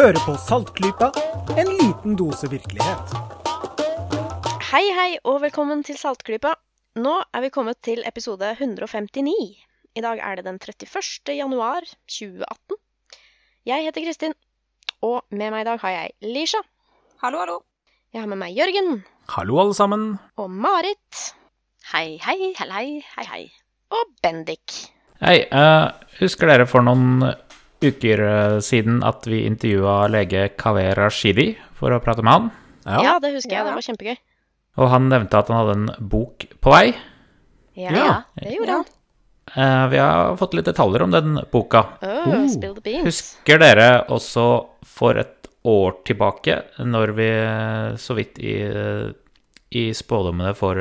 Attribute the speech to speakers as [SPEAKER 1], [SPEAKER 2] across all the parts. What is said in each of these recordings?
[SPEAKER 1] Hører på Saltklypa, en liten dose virkelighet.
[SPEAKER 2] Hei, hei, og velkommen til Saltklypa. Nå er vi kommet til episode 159. I dag er det den 31. januar 2018. Jeg heter Kristin, og med meg i dag har jeg Lisha.
[SPEAKER 3] Hallo, hallo.
[SPEAKER 2] Jeg har med meg Jørgen
[SPEAKER 4] Hallo, alle sammen.
[SPEAKER 2] og Marit
[SPEAKER 3] hei, hei, hei, hei, hei.
[SPEAKER 2] og Bendik.
[SPEAKER 4] Hei, Uh, husker dere for noen uker eh, siden at vi intervjua lege Kaveh Rashidi for å prate med han?
[SPEAKER 2] Ja, det husker jeg. Det var kjempegøy.
[SPEAKER 4] Og han nevnte at han hadde en bok på vei.
[SPEAKER 2] Ja,
[SPEAKER 4] Ja.
[SPEAKER 2] det gjorde han.
[SPEAKER 4] Eh, vi har fått litt detaljer om den boka.
[SPEAKER 2] Oh, spill the beans.
[SPEAKER 4] Husker dere også for et år tilbake, når vi eh, så vidt i, i spådommene for,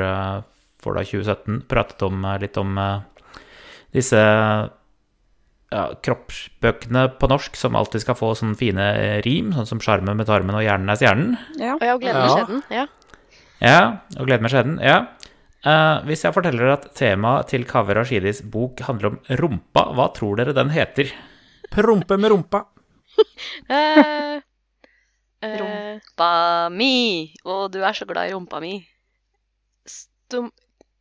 [SPEAKER 4] for da 2017 pratet om, litt om disse ja, kroppsbøkene på norsk som alltid skal få sånne fine eh, rim, sånn som 'Sjarmen med tarmen og hjernen er stjernen'?
[SPEAKER 3] Ja.
[SPEAKER 2] Og gleden med
[SPEAKER 4] Ja.
[SPEAKER 2] skjeden. Ja.
[SPEAKER 4] Ja, og gleder meg skjeden. Ja. Uh, hvis jeg forteller dere at temaet til Kaveh Rashidis bok handler om rumpa, hva tror dere den heter?
[SPEAKER 1] Prompe med rumpa.
[SPEAKER 2] Eh, eh,
[SPEAKER 3] Rumpa mi. Og du er så glad i rumpa mi.
[SPEAKER 2] stum,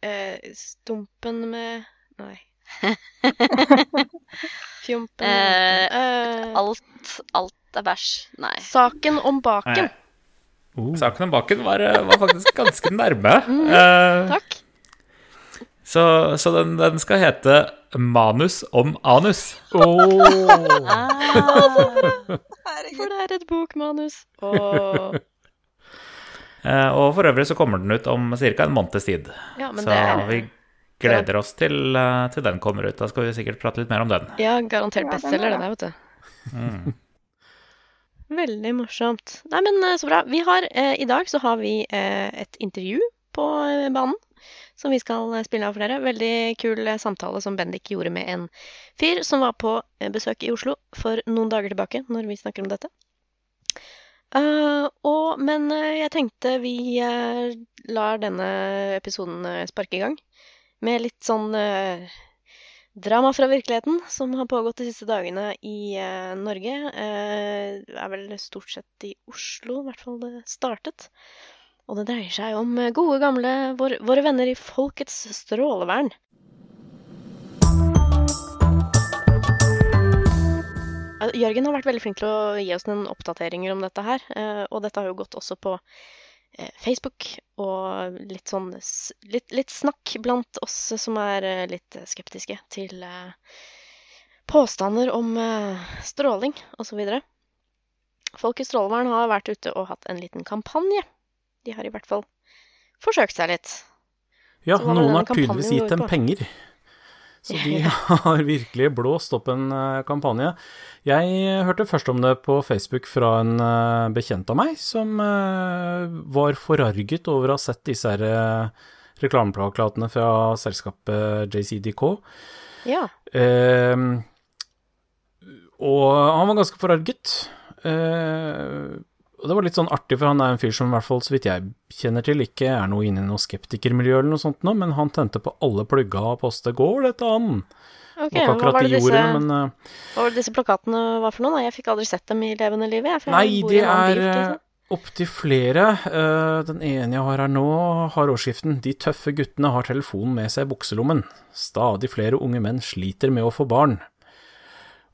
[SPEAKER 2] eh, stumpen med Nei. Fjompen
[SPEAKER 3] Eh,
[SPEAKER 2] eh,
[SPEAKER 3] Alt, alt er bæsj. Nei.
[SPEAKER 2] Saken om baken.
[SPEAKER 4] Uh. Saken om baken var, eh, var faktisk ganske nærme. Eh,
[SPEAKER 2] Takk.
[SPEAKER 4] så så den, den skal hete 'Manus om anus'.
[SPEAKER 3] Ah.
[SPEAKER 2] For det er et bokmanus. Og
[SPEAKER 4] Eh, og for øvrig så kommer den ut om ca. en måneds tid.
[SPEAKER 2] Ja, men
[SPEAKER 4] Så
[SPEAKER 2] det er
[SPEAKER 4] vi gleder oss til, eh, til den kommer ut. Da skal vi sikkert prate litt mer om den.
[SPEAKER 2] Ja, garantert bestselger, det der, vet du. Veldig morsomt. Nei, men eh, så bra. Vi har, eh, I dag så har vi eh, et intervju på eh, banen som vi skal spille av for dere. Veldig kul samtale som Bendik gjorde med en fyr som var på besøk i Oslo for noen dager tilbake, når vi snakker om dette. Uh, og, men jeg tenkte vi lar denne episoden sparke i gang med litt sånn eh, Drama fra virkeligheten, som har pågått de siste dagene i eh, Norge. Eh, er vel stort sett i Oslo, i hvert fall det startet. Og det dreier seg om eh, gode, gamle vår, våre venner i Folkets strålevern. Jørgen har vært veldig flink til å gi oss noen oppdateringer om dette her. eh, Og dette har jo gått også på Facebook og litt sånn litt, litt snakk blant oss som er eh, litt skeptiske til eh, påstander om eh, stråling osv. Folk i Strålevern har vært ute og hatt en liten kampanje. De har i hvert fall forsøkt seg litt.
[SPEAKER 1] Ja, noen har tydeligvis gitt dem penger. Så de har virkelig blåst opp en eh, kampanje. Jeg hørte først om det på Facebook fra en eh, bekjent av meg, som eh, var forarget over å ha sett disse her eh, reklameplakatene fra selskapet JCDK.
[SPEAKER 2] Ja.
[SPEAKER 1] Eh, og han var ganske forarget. Eh, og det var litt sånn artig, for han er en fyr som i hvert fall, så vidt jeg kjenner til, ikke er noe inne i noe skeptikermiljø eller noe sånt nå, men han tente på alle plugga og poste 'Går dette an?'
[SPEAKER 2] Ok,
[SPEAKER 1] Det var ikke
[SPEAKER 2] hva var det disse,
[SPEAKER 1] ordene, men uh,
[SPEAKER 2] hva var det disse plakatene var for noe? da? Jeg fikk aldri sett dem i levende livet.
[SPEAKER 1] Nei,
[SPEAKER 2] de
[SPEAKER 1] er eh, opptil flere. Uh, Den ene jeg har her nå, har årsskiften. 'De tøffe guttene har telefonen med seg i bukselommen'. Stadig flere unge menn sliter med å få barn.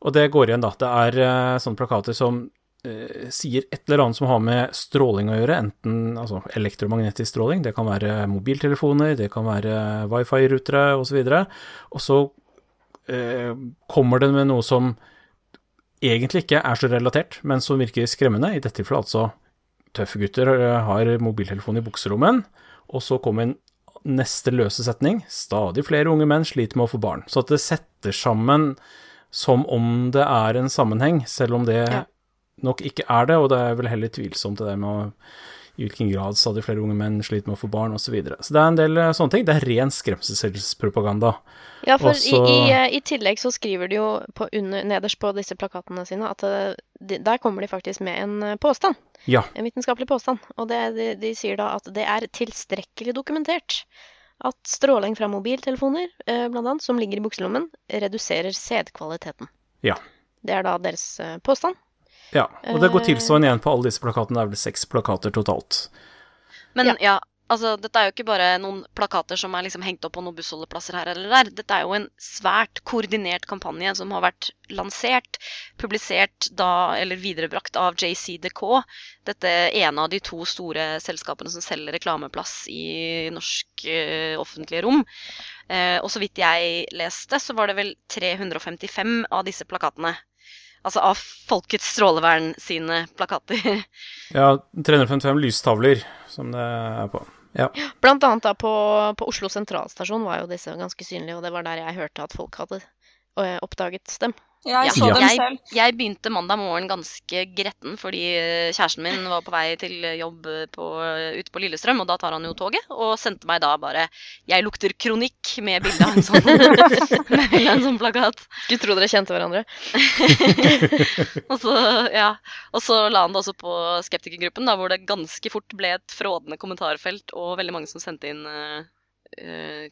[SPEAKER 1] Og det går igjen, da. Det er uh, sånne plakater som sier et eller annet som har med stråling å gjøre, enten altså elektromagnetisk stråling, det kan være mobiltelefoner, det kan være wifi-rutere osv. Og, så eh, kommer det med noe som egentlig ikke er så relatert, men som virker skremmende. I dette tilfellet altså tøffe gutter eh, har mobiltelefon i bukserommen, og så kommer en neste løse setning. Stadig flere unge menn sliter med å få barn. Så at det setter sammen som om det er en sammenheng, selv om det
[SPEAKER 2] Ja.
[SPEAKER 1] Nok ikke er det, og det er vel heller tvilsomt det der med å i hvilken grad stadig flere unge menn sliter med å få barn, osv. Så, videre. så det er en del eh, sånne ting. Det er ren skremselspropaganda.
[SPEAKER 2] Ja, for
[SPEAKER 1] Også-
[SPEAKER 2] i, i, eh, i tillegg så skriver de jo på under, nederst på disse plakatene sine at eh, de, der kommer de faktisk med en påstand.
[SPEAKER 1] Ja.
[SPEAKER 2] En vitenskapelig påstand. Og det, de, de sier da at det er tilstrekkelig dokumentert at stråling fra mobiltelefoner, blant annet, som ligger i bukselommen, reduserer sædkvaliteten.
[SPEAKER 1] Ja.
[SPEAKER 2] Det er da deres påstand.
[SPEAKER 1] Ja, og det går
[SPEAKER 2] Eh.
[SPEAKER 1] tilsvarende igjen på alle disse plakatene. Det er vel seks plakater totalt.
[SPEAKER 3] Men
[SPEAKER 2] Ja.
[SPEAKER 3] ja. altså dette er jo ikke bare noen plakater som er liksom hengt opp på noen bussholdeplasser her eller der. Dette er jo en svært koordinert kampanje som har vært lansert, publisert da, eller viderebrakt av JCDK. Dette ene av de to store selskapene som selger reklameplass i norsk uh, offentlige rom. Uh, og så vidt jeg leste, så var det vel 355 av disse plakatene. Altså av Folkets strålevern sine plakater.
[SPEAKER 1] Ja, 355 lystavler som det er på. Ja.
[SPEAKER 2] Blant annet da på, på Oslo sentralstasjon var jo disse ganske synlige, og det var der jeg hørte at folk hadde oppdaget dem.
[SPEAKER 5] Jeg
[SPEAKER 3] Ja.
[SPEAKER 5] så dem
[SPEAKER 3] Jeg,
[SPEAKER 5] selv.
[SPEAKER 3] jeg begynte mandag morgen ganske gretten fordi eh, kjæresten min var på vei til jobb på, ute på Lillestrøm, og da tar han jo toget, og sendte meg da bare 'Jeg lukter kronikk' med bilde av en sånn, med en sånn plakat.
[SPEAKER 2] Skulle tro dere kjente hverandre.
[SPEAKER 3] Og så, ja. og så la han det også på skeptikergruppen, da, hvor det ganske fort ble et frådende kommentarfelt og veldig mange som sendte inn eh,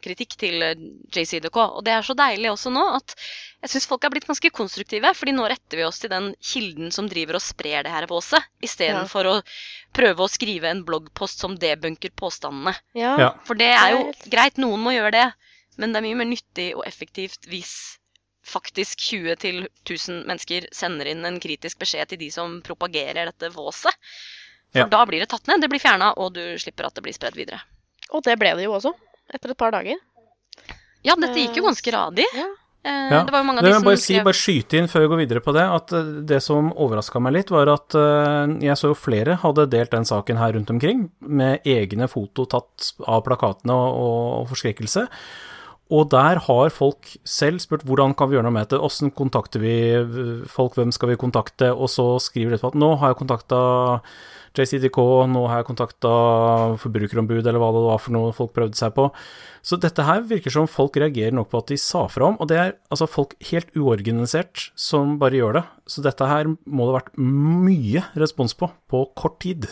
[SPEAKER 3] kritikk til eh, JCDK. Og det er så deilig også nå at jeg syns folk er blitt ganske konstruktive, fordi nå retter vi oss til den kilden som driver og sprer det her våset, istedenfor
[SPEAKER 2] Ja.
[SPEAKER 3] for å prøve å skrive en bloggpost som debunker påstandene.
[SPEAKER 2] Ja.
[SPEAKER 3] For det er jo greit, noen må gjøre det, men det er mye mer nyttig og effektivt hvis faktisk 20 til 1000 mennesker sender inn en kritisk beskjed til de som propagerer dette våset. For
[SPEAKER 1] Ja.
[SPEAKER 3] da blir det tatt ned, det blir fjerna, og du slipper at det blir spredd videre.
[SPEAKER 2] Og det ble det jo også, etter et par dager.
[SPEAKER 3] Ja, dette gikk jo ganske radig.
[SPEAKER 2] Ja.
[SPEAKER 3] Eh,
[SPEAKER 1] Ja.
[SPEAKER 3] Det var jo mange av de som
[SPEAKER 1] bare, si,
[SPEAKER 3] skrev
[SPEAKER 1] bare skyte inn før vi går videre på det, at eh, det som overraska meg litt, var at eh, jeg så jo flere hadde delt den saken her rundt omkring, med egne foto tatt av plakatene og, og forskrekkelse. Og der har folk selv spurt hvordan kan vi gjøre noe med det, åssen kontakter vi folk, hvem skal vi kontakte, og så skriver de etterpå at nå har jeg kontakta JCDK, nå har jeg kontakta forbrukerombud, eller hva det var for noe folk prøvde seg på. Så dette her virker som folk reagerer nok på at de sa fra om, og det er altså folk helt uorganisert som bare gjør det. Så dette her må det ha vært mye respons på, på kort tid.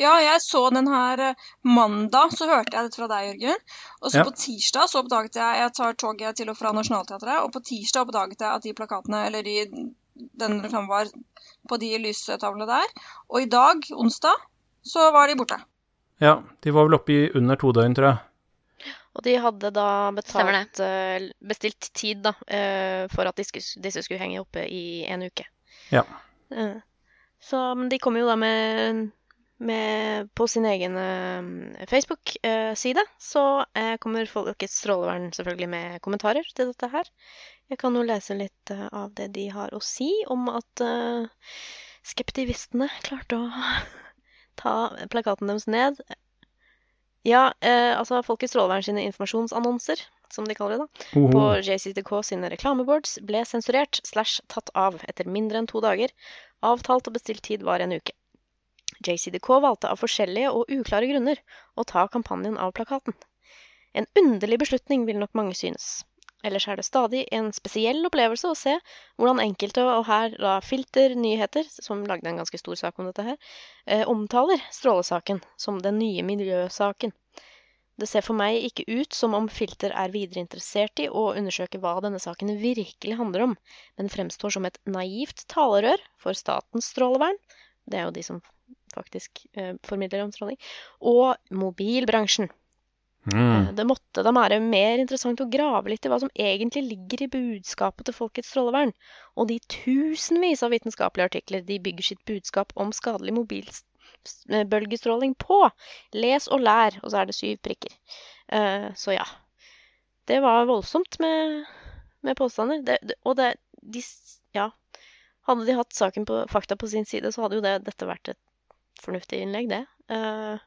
[SPEAKER 5] Ja, jeg så den her eh, mandag, så hørte jeg dette fra deg, Jørgen. Og så
[SPEAKER 1] Ja.
[SPEAKER 5] på tirsdag så oppdaget jeg Jeg tar toget til og fra Nationaltheatret, og på tirsdag oppdaget jeg at de plakatene, eller de, den reklamen var på de lystavlene der. Og i dag, onsdag, så var de borte.
[SPEAKER 1] Ja, de var vel oppe i under to døgn, tror jeg.
[SPEAKER 2] Og de hadde da betalt, eh, bestilt tid da, eh, for at disse skulle, henge oppe i en uke.
[SPEAKER 1] Ja.
[SPEAKER 2] Eh, Så men de kommer jo da med, med På sin egen eh, Facebook-side så kommer Folkets strålevern selvfølgelig med kommentarer til dette her. Jeg kan jo lese litt eh, av det de har å si om at eh, skeptivistene klarte å ta plakaten deres ned. Ja, eh, altså Folkets strålevern sine informasjonsannonser, som de kaller det, da, på JCDK sine reklameboards ble sensurert slash tatt av etter mindre enn to dager. Avtalt og bestilt tid var en uke. JCDK valgte av forskjellige og uklare grunner å ta kampanjen av plakaten. En underlig beslutning, vil nok mange synes. Ellers er det stadig en spesiell opplevelse å se hvordan enkelte, og her da Filter Nyheter, som lagde en ganske stor sak om dette her, eh, omtaler strålesaken som den nye miljøsaken. Det ser for meg ikke ut som om Filter er videre interessert i å undersøke hva denne saken virkelig handler om, men fremstår som et naivt talerør for Statens strålevern, det er jo de som faktisk eh, formidler om stråling, og mobilbransjen.
[SPEAKER 1] Mm.
[SPEAKER 2] Eh, Det måtte da være mer interessant å grave litt i hva som egentlig ligger i budskapet til Folkets strålevern, og de tusenvis av vitenskapelige artikler de bygger sitt budskap om skadelig mobilbølgestråling på. Les og lær, og så er det syv prikker. Uh, Så ja. Det var voldsomt med, med påstander. Det, det, og det de, Ja. Hadde de hatt saken på fakta på sin side, så hadde jo det, dette vært et fornuftig innlegg, det. Eh,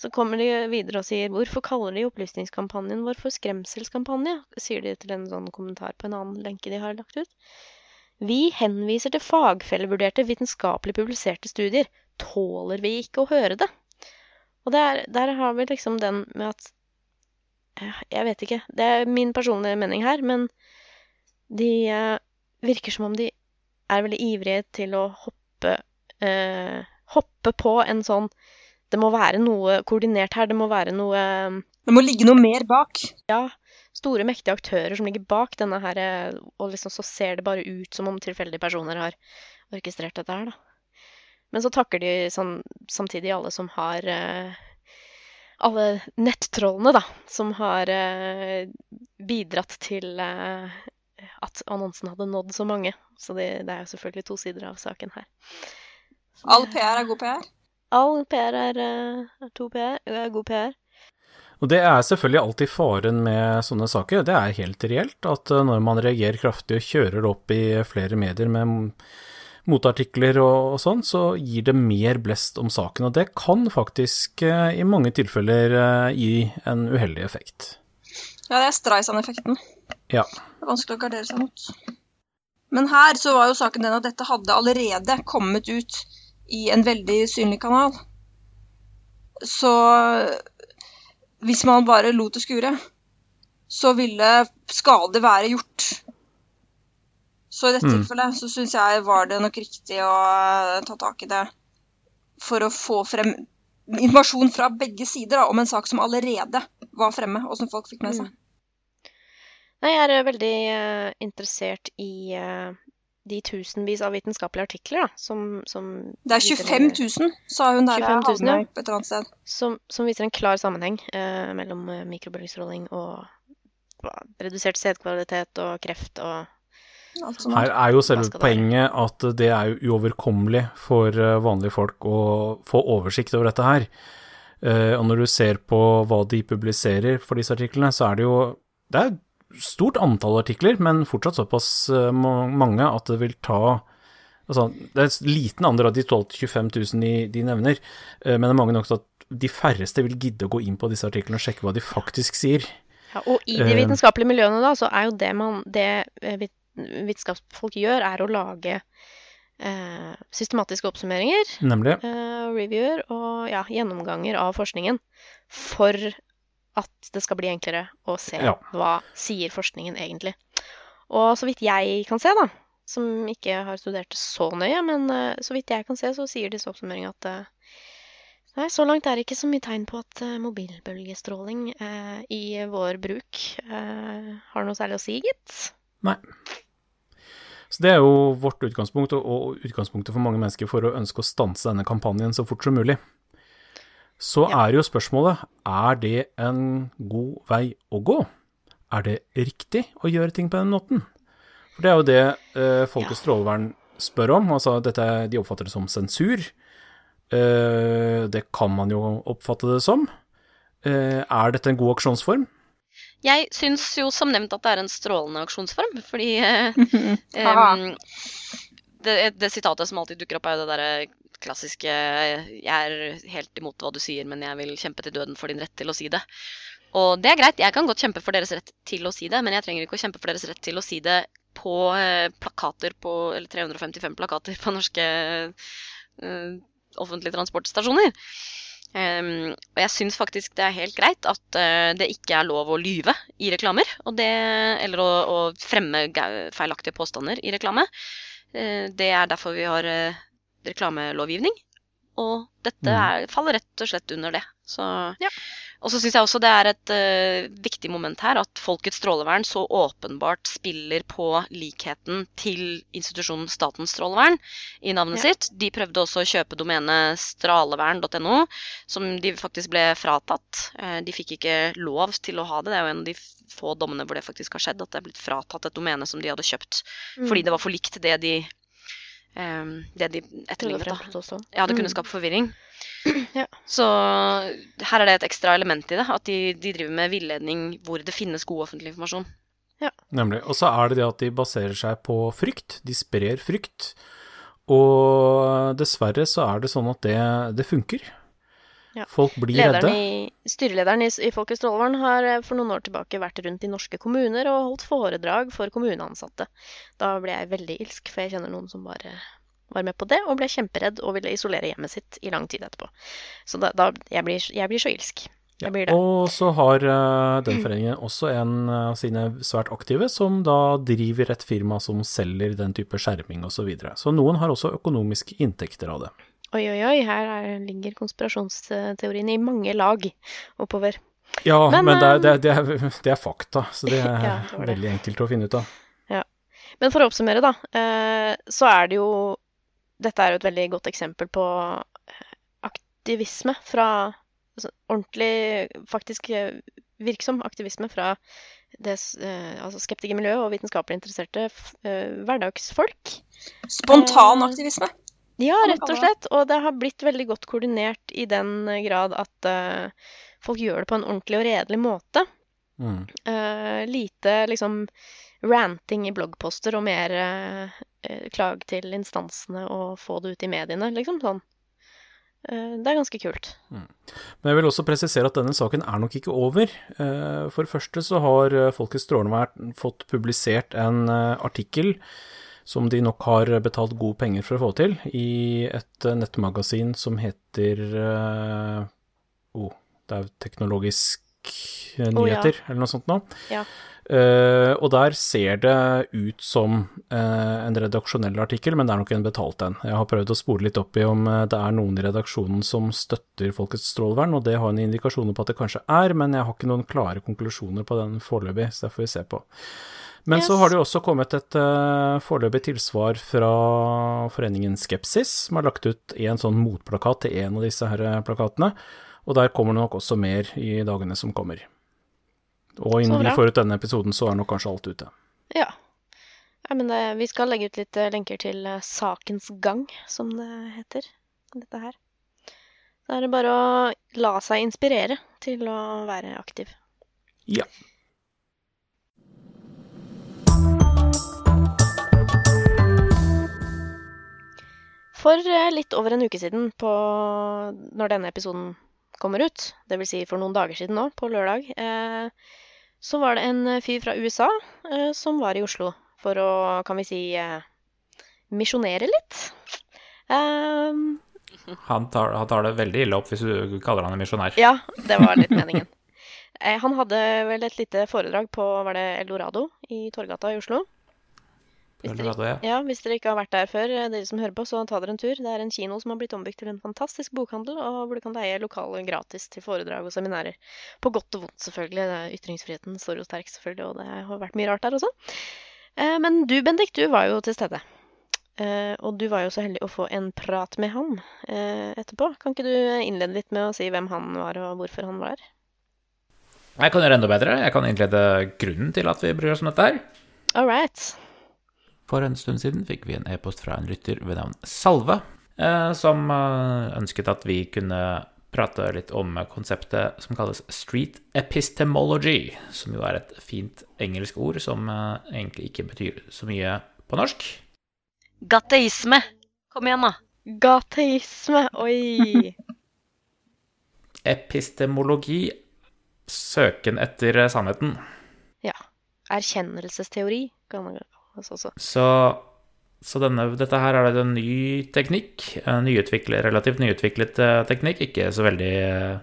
[SPEAKER 2] så kommer de videre og sier hvorfor kaller de opplysningskampanjen vår for skremselskampanje? sier de til en sånn kommentar på en annen lenke de har lagt ut. Vi henviser til fagfellevurderte, vitenskapelig publiserte studier. Tåler vi ikke å høre det? Og der, der har vi liksom den med at eh, Jeg vet ikke. Det er min personlige mening her, men de eh, virker som om de er veldig ivrige til å hoppe eh, Hoppe på en sånn det må være noe koordinert her. Det må være noe um,
[SPEAKER 5] Det må ligge noe mer bak. Ja.
[SPEAKER 2] store, mektige aktører som ligger bak denne her, eh, og liksom så ser det bare ut som om tilfeldige personer har orkestrert dette her, da. Men så takker de sånn, samtidig alle som har eh, Alle nettrollene, da, som har eh, bidratt til eh, at annonsen hadde nådd så mange. Så det, det er jo selvfølgelig to sider av saken her.
[SPEAKER 5] All PR er god PR.
[SPEAKER 2] All PR er, eh, er to PR, er god PR.
[SPEAKER 1] Og det er selvfølgelig alltid faren med sånne saker. Det er helt reelt at eh, når man reagerer kraftig og kjører det opp i flere medier med motartikler og, og sånn, så gir det mer blest om saken. Og det kan faktisk eh, i mange tilfeller eh, gi en uheldig effekt.
[SPEAKER 5] Ja, det er Streisand-effekten.
[SPEAKER 1] Ja.
[SPEAKER 5] Det er vanskelig å gardere seg mot. Men her så var jo saken den at dette hadde allerede kommet ut i en veldig synlig kanal. Så hvis man bare lot det skure, så ville skade være gjort. Så i dette
[SPEAKER 1] Mm.
[SPEAKER 5] tilfellet så syns jeg var det nok riktig å eh, ta tak i det for å få frem informasjon fra begge sider da, om en sak som allerede var fremme, og som folk fikk med seg.
[SPEAKER 2] Mm. Nei, jeg er veldig uh, interessert i eh, de tusenvis av vitenskapelige artikler da, som, som
[SPEAKER 5] Det er
[SPEAKER 2] viser
[SPEAKER 5] 25
[SPEAKER 2] en-
[SPEAKER 5] 000, sa hun der
[SPEAKER 2] 25 000, ja.
[SPEAKER 5] et eller annet sted.
[SPEAKER 2] som, som viser en klar sammenheng eh, mellom eh, mikrobølgestråling og hva, redusert sædkvalitet og kreft og
[SPEAKER 1] Her er jo selve poenget at det er jo uoverkommelig for eh, vanlige folk å få oversikt over dette her. Eh, Og når du ser på hva de publiserer for disse artiklene, så er det jo Det er stort antall artikler, men fortsatt såpass eh, mange at det vil ta Altså, det er en liten andel av de 12 000-25 000 de, de nevner, eh, men det er mange nok til at de færreste vil gidde å gå inn på disse artiklene og sjekke hva de faktisk sier.
[SPEAKER 2] Ja, og i de
[SPEAKER 1] Eh.
[SPEAKER 2] vitenskapelige miljøene da, så er jo det man Det vitenskapsfolk gjør, er å lage eh, systematiske oppsummeringer,
[SPEAKER 1] Nemlig.
[SPEAKER 2] eh, reviewer og ja, gjennomganger av forskningen for at det skal bli enklere å se
[SPEAKER 1] Ja.
[SPEAKER 2] hva sier forskningen egentlig. Og så vidt jeg kan se, da, som ikke har studert det så nøye, men uh, så vidt jeg kan se, så sier disse oppsummeringene at uh, Nei, så langt er det ikke så mye tegn på at uh, mobilbølgestråling i vår bruk har noe særlig å si, gitt.
[SPEAKER 1] Nei. Så det er jo vårt utgangspunkt, og- og utgangspunktet for mange mennesker for å ønske å stanse denne kampanjen så fort som mulig. Så
[SPEAKER 2] Ja.
[SPEAKER 1] er jo spørsmålet, er det en god vei å gå? Er det riktig å gjøre ting på den måten? For det er jo det eh, Folkets strålevern spør om, altså dette, de oppfatter det som sensur. Eh, det kan man jo oppfatte det som. Eh, er dette en god aksjonsform?
[SPEAKER 3] Jeg syns jo som nevnt at det er en strålende aksjonsform, fordi eh,
[SPEAKER 5] Haha.
[SPEAKER 3] det, det sitatet som alltid dukker opp, er jo det derre klassiske 'Jeg er helt imot hva du sier, men jeg vil kjempe til døden for din rett til å si det'. Og det er greit, jeg kan godt kjempe for deres rett til å si det, men jeg trenger ikke å kjempe for deres rett til å si det på eh, plakater på Eller 355 plakater på norske eh, offentlige transportstasjoner. Um, og jeg syns faktisk det er helt greit at uh, det ikke er lov å lyve i reklamer. Det, eller å, å fremme feilaktige påstander i reklame. Uh, det er derfor vi har reklamelovgivning. Og dette
[SPEAKER 1] Mm.
[SPEAKER 3] er, faller rett og slett under det. Så,
[SPEAKER 2] Ja.
[SPEAKER 3] Og så syns jeg også det er et uh, viktig moment her at Folkets strålevern så åpenbart spiller på likheten til institusjonen Statens strålevern i navnet
[SPEAKER 2] Ja.
[SPEAKER 3] sitt. De prøvde også å kjøpe domenet stralevern.no, som de faktisk ble fratatt. Eh, De fikk ikke lov til å ha det. Det er jo en av de få dommene hvor det faktisk har skjedd, at det er blitt fratatt et domene som de hadde kjøpt
[SPEAKER 2] Mm.
[SPEAKER 3] fordi det var for likt det de, eh, det de
[SPEAKER 2] etterligner.
[SPEAKER 3] Ja, det kunne
[SPEAKER 2] Mm.
[SPEAKER 3] skape forvirring.
[SPEAKER 2] Ja.
[SPEAKER 3] Så her er det et ekstra element i det, at de, de driver med villedning hvor det finnes god offentlig informasjon.
[SPEAKER 1] Nemlig. Og så er det det at de baserer seg på frykt. De sprer frykt. Og dessverre så er det sånn at det, det funker.
[SPEAKER 2] Ja.
[SPEAKER 1] Folk blir
[SPEAKER 2] Lederen
[SPEAKER 1] redde.
[SPEAKER 2] i, styrelederen i, i Folkets strålevern har eh, for noen år tilbake vært rundt i norske kommuner og holdt foredrag for kommuneansatte. Da ble jeg veldig ilsk, for jeg kjenner noen som bare var med på det, og ble kjemperedd og ville isolere hjemmet sitt i lang tid etterpå. Så da, da jeg, blir, jeg blir så ilsk.
[SPEAKER 1] Ja.
[SPEAKER 2] Jeg blir det.
[SPEAKER 1] Og så har uh, den foreningen også en av sine svært aktive som da driver et firma som selger den type skjerming osv. Så, videre. så noen har også økonomiske inntekter av det.
[SPEAKER 2] Oi, oi, oi, her er, ligger konspirasjonsteoriene i mange lag oppover.
[SPEAKER 1] Ja, men,
[SPEAKER 2] Men,
[SPEAKER 1] det, er,
[SPEAKER 2] eh,
[SPEAKER 1] det, er, det, er, det er fakta, så det er
[SPEAKER 2] Ja, det var det.
[SPEAKER 1] veldig enkelt å finne ut av. Ja.
[SPEAKER 2] Men for å oppsummere, da, eh, så er det jo dette er jo et veldig godt eksempel på eh, aktivisme fra altså, Ordentlig, faktisk eh, virksom aktivisme fra det altså skeptikermiljøet og vitenskapelig interesserte hverdagsfolk.
[SPEAKER 5] Spontan aktivisme.
[SPEAKER 2] Ja, rett og slett. Og det har blitt veldig godt koordinert i den grad at uh, folk gjør det på en ordentlig og redelig måte.
[SPEAKER 1] Mm.
[SPEAKER 2] Uh, lite liksom ranting i bloggposter og mer eh, eh, klag til instansene og få det ut i mediene, liksom sånn. Eh, det er ganske kult.
[SPEAKER 1] Men jeg vil også presisere at denne saken er nok ikke over. Eh, For det første så har eh, Folkets strålevern fått publisert en eh, artikkel som de nok har betalt gode penger for å få til, i et eh, nettmagasin som heter eh, oh, det er jo Teknologisk nyheter,
[SPEAKER 2] oh, ja.
[SPEAKER 1] eller noe sånt noe.
[SPEAKER 2] Ja.
[SPEAKER 1] Uh, og der ser det ut som uh, en redaksjonell artikkel, men det er nok en betalt en. Jeg har prøvd å spore litt opp i om eh, det er noen i redaksjonen som støtter Folkets strålevern, og det har en indikasjoner på at det kanskje er, men jeg har ikke noen klare konklusjoner på den foreløpig, så det får vi se på. Men så har det jo også kommet et uh, foreløpig tilsvar fra foreningen Skepsis, som har lagt ut en sånn motplakat til en av disse her eh, plakatene, og der kommer det nok også mer i dagene som kommer. Og innen vi får ut denne episoden, så er nok kanskje alt ute.
[SPEAKER 2] Ja. ja men det, vi skal legge ut litt eh, lenker til eh, sakens gang, som det heter. Dette her. Da er det bare å la seg inspirere til å være aktiv.
[SPEAKER 1] Ja.
[SPEAKER 2] For eh, litt over en uke siden, på når denne episoden kommer ut, dvs. Si for noen dager siden nå, på lørdag, eh, så var det en fyr fra USA eh, som var i Oslo for å, kan vi si, eh, misjonere litt.
[SPEAKER 4] Han tar, han tar det veldig ille opp hvis du kaller han en misjonær.
[SPEAKER 2] ja, det var litt meningen. Eh, han hadde vel et lite foredrag på var det Eldorado i Torgata i Oslo. Hvis dere,
[SPEAKER 4] ja.
[SPEAKER 2] hvis dere ikke har vært der før, eh, dere som hører på, så ta dere en tur. Det er en kino som har blitt ombygd til en fantastisk bokhandel, og hvor du kan leie lokalet gratis til foredrag og seminarer. På godt og vondt, selvfølgelig. Ytringsfriheten står jo sterk, selvfølgelig, og det har vært mye rart der også. Eh, Men du, Bendik, du var jo til stede. Eh, Og du var jo så heldig å få en prat med han eh, etterpå. Kan ikke du innlede litt med å si hvem han var, og hvorfor han var her?
[SPEAKER 4] Jeg kan gjøre enda bedre. Jeg kan innlede grunnen til at vi bryr oss om dette her.
[SPEAKER 2] All right.
[SPEAKER 4] For en stund siden fikk vi en e-post fra en lytter ved navn Salve, eh, som eh, ønsket at vi kunne prate litt om konseptet som kalles street epistemology, som jo er et fint engelsk ord som eh, egentlig ikke betyr så mye på norsk.
[SPEAKER 3] Gateisme. Kom igjen, da.
[SPEAKER 2] Gateisme, oi.
[SPEAKER 4] Epistemologi, søken etter sannheten.
[SPEAKER 2] Ja. Erkjennelsesteori kan man kalles også.
[SPEAKER 4] Så, så denne, dette her er en ny teknikk, en nyutviklet, relativt nyutviklet eh, teknikk, ikke så veldig eh,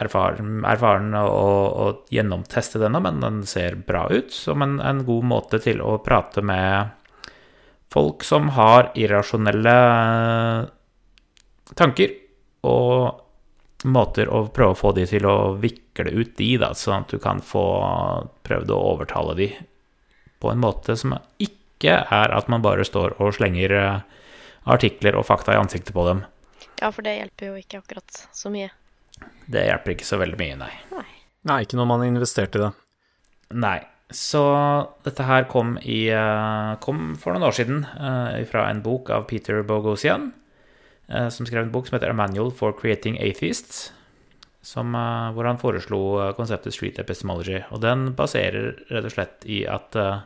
[SPEAKER 4] erfaren, erfaren å, å gjennomteste denne, men den ser bra ut som en, en god måte til å prate med folk som har irrasjonelle tanker, og måter å prøve å få de til å vikle ut de, da, sånn at du kan få prøvd å overtale de på en måte som ikke er at man bare står og slenger eh, artikler og fakta i ansiktet på dem.
[SPEAKER 2] Ja, for det hjelper jo ikke akkurat så mye.
[SPEAKER 4] Det hjelper ikke så veldig mye, nei.
[SPEAKER 1] Nei, ikke når man har investert i det.
[SPEAKER 4] Nei. Så dette her kom, i, eh, kom for noen år siden eh, fra en bok av Peter Bogosian, som skrev en bok som heter A Manual for Creating Atheists, som, eh, hvor han foreslo eh, konseptet street epistemology. Og den baserer rett og slett i at uh,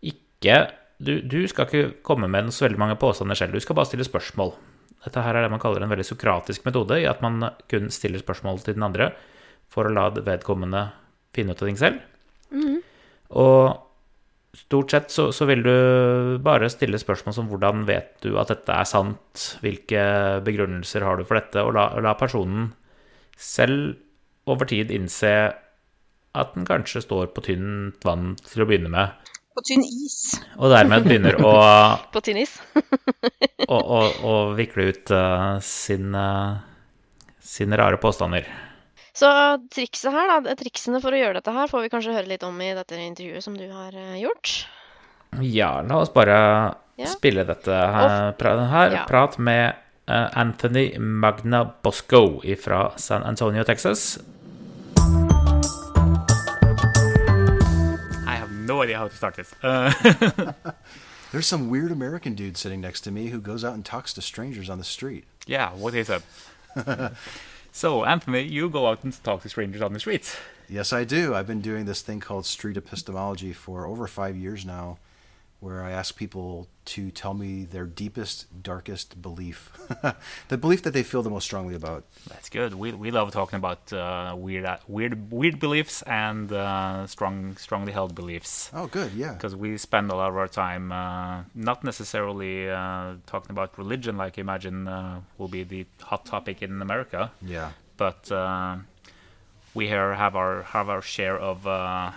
[SPEAKER 4] ikke du, du skal ikke komme med så veldig mange påstander selv, du skal bare stille spørsmål. Dette her er det man kaller en veldig sokratisk metode, i at man kun stiller spørsmål til den andre for å la vedkommende finne ut av ting selv. Og stort sett så, så vil du bare stille spørsmål som hvordan vet du at dette er sant, hvilke begrunnelser har du for dette, og la, la personen selv over tid innse at den kanskje står på tynt vann til å begynne med,
[SPEAKER 5] På tynn is.
[SPEAKER 4] og dermed begynner å,
[SPEAKER 2] På tynn is.
[SPEAKER 4] å, å, å vikle ut uh, sin, uh, sine rare påstander.
[SPEAKER 2] Så trikset her, da, triksene for å gjøre dette her, får vi kanskje høre litt om i dette intervjuet som du har eh, gjort.
[SPEAKER 4] Ja, la oss bare
[SPEAKER 2] Ja.
[SPEAKER 6] spille dette her, pra her
[SPEAKER 2] Ja.
[SPEAKER 6] prat med Anthony Magna Bosco fra San Antonio, Texas.
[SPEAKER 4] I have no idea how to start this. Uh,
[SPEAKER 7] There's some weird American dude sitting next to me who goes out and talks to strangers on the street.
[SPEAKER 4] yeah, what is up? so, Anthony, you go out and talk to strangers on the streets.
[SPEAKER 7] Yes, I do. I've been doing this thing called street epistemology for over five years now, where I ask people to tell me their deepest, darkest belief, the belief that they feel the most strongly about.
[SPEAKER 4] That's good. We, we love talking about uh, weird uh, weird weird beliefs and uh, strong strongly held beliefs.
[SPEAKER 7] Oh, good. Yeah.
[SPEAKER 4] Because we spend a lot of our time uh, not necessarily uh, talking about religion, like I imagine uh, will be the hot topic in America,
[SPEAKER 7] Yeah.
[SPEAKER 4] but we here have our have our share of uh,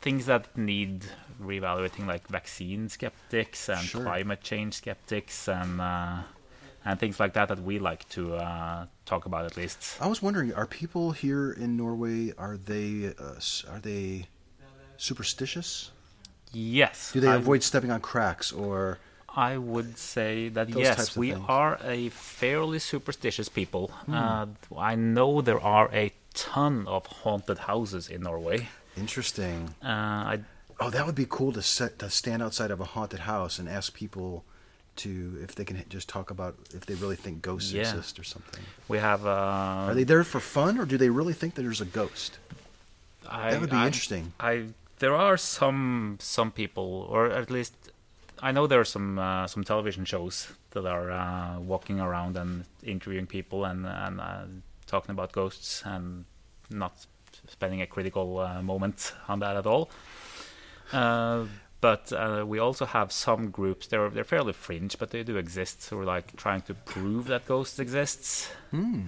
[SPEAKER 4] things that need reevaluating, like vaccine skeptics and
[SPEAKER 7] Sure.
[SPEAKER 4] climate change skeptics and uh, and things like that that we like to uh, talk about at least.
[SPEAKER 7] I was wondering, are people here in Norway are they uh, are they superstitious?
[SPEAKER 4] Yes.
[SPEAKER 7] Do they
[SPEAKER 4] I-
[SPEAKER 7] avoid stepping on cracks or?
[SPEAKER 4] I would say that yes, we
[SPEAKER 7] things.
[SPEAKER 4] are a fairly superstitious people. Uh, I know there are a ton of haunted houses in Norway.
[SPEAKER 7] Interesting.
[SPEAKER 4] Uh, I,
[SPEAKER 7] Oh, that would be cool to set to stand outside of a haunted house and ask people to if they can just talk about if they really think ghosts
[SPEAKER 4] Yeah.
[SPEAKER 7] exist or something.
[SPEAKER 4] we have. Uh,
[SPEAKER 7] Are they there for fun or do they really think that there's a ghost?
[SPEAKER 4] I,
[SPEAKER 7] That would be
[SPEAKER 4] I-
[SPEAKER 7] interesting.
[SPEAKER 4] I there are some some people, or at least I know there are some uh, some television shows that are uh, walking around and interviewing people and and uh, talking about ghosts and not spending a critical uh, moment on that at all. Uh, but uh, we also have some groups. They're they're fairly fringe, but they do exist. who are like trying to prove that ghosts exists.
[SPEAKER 7] Hmm.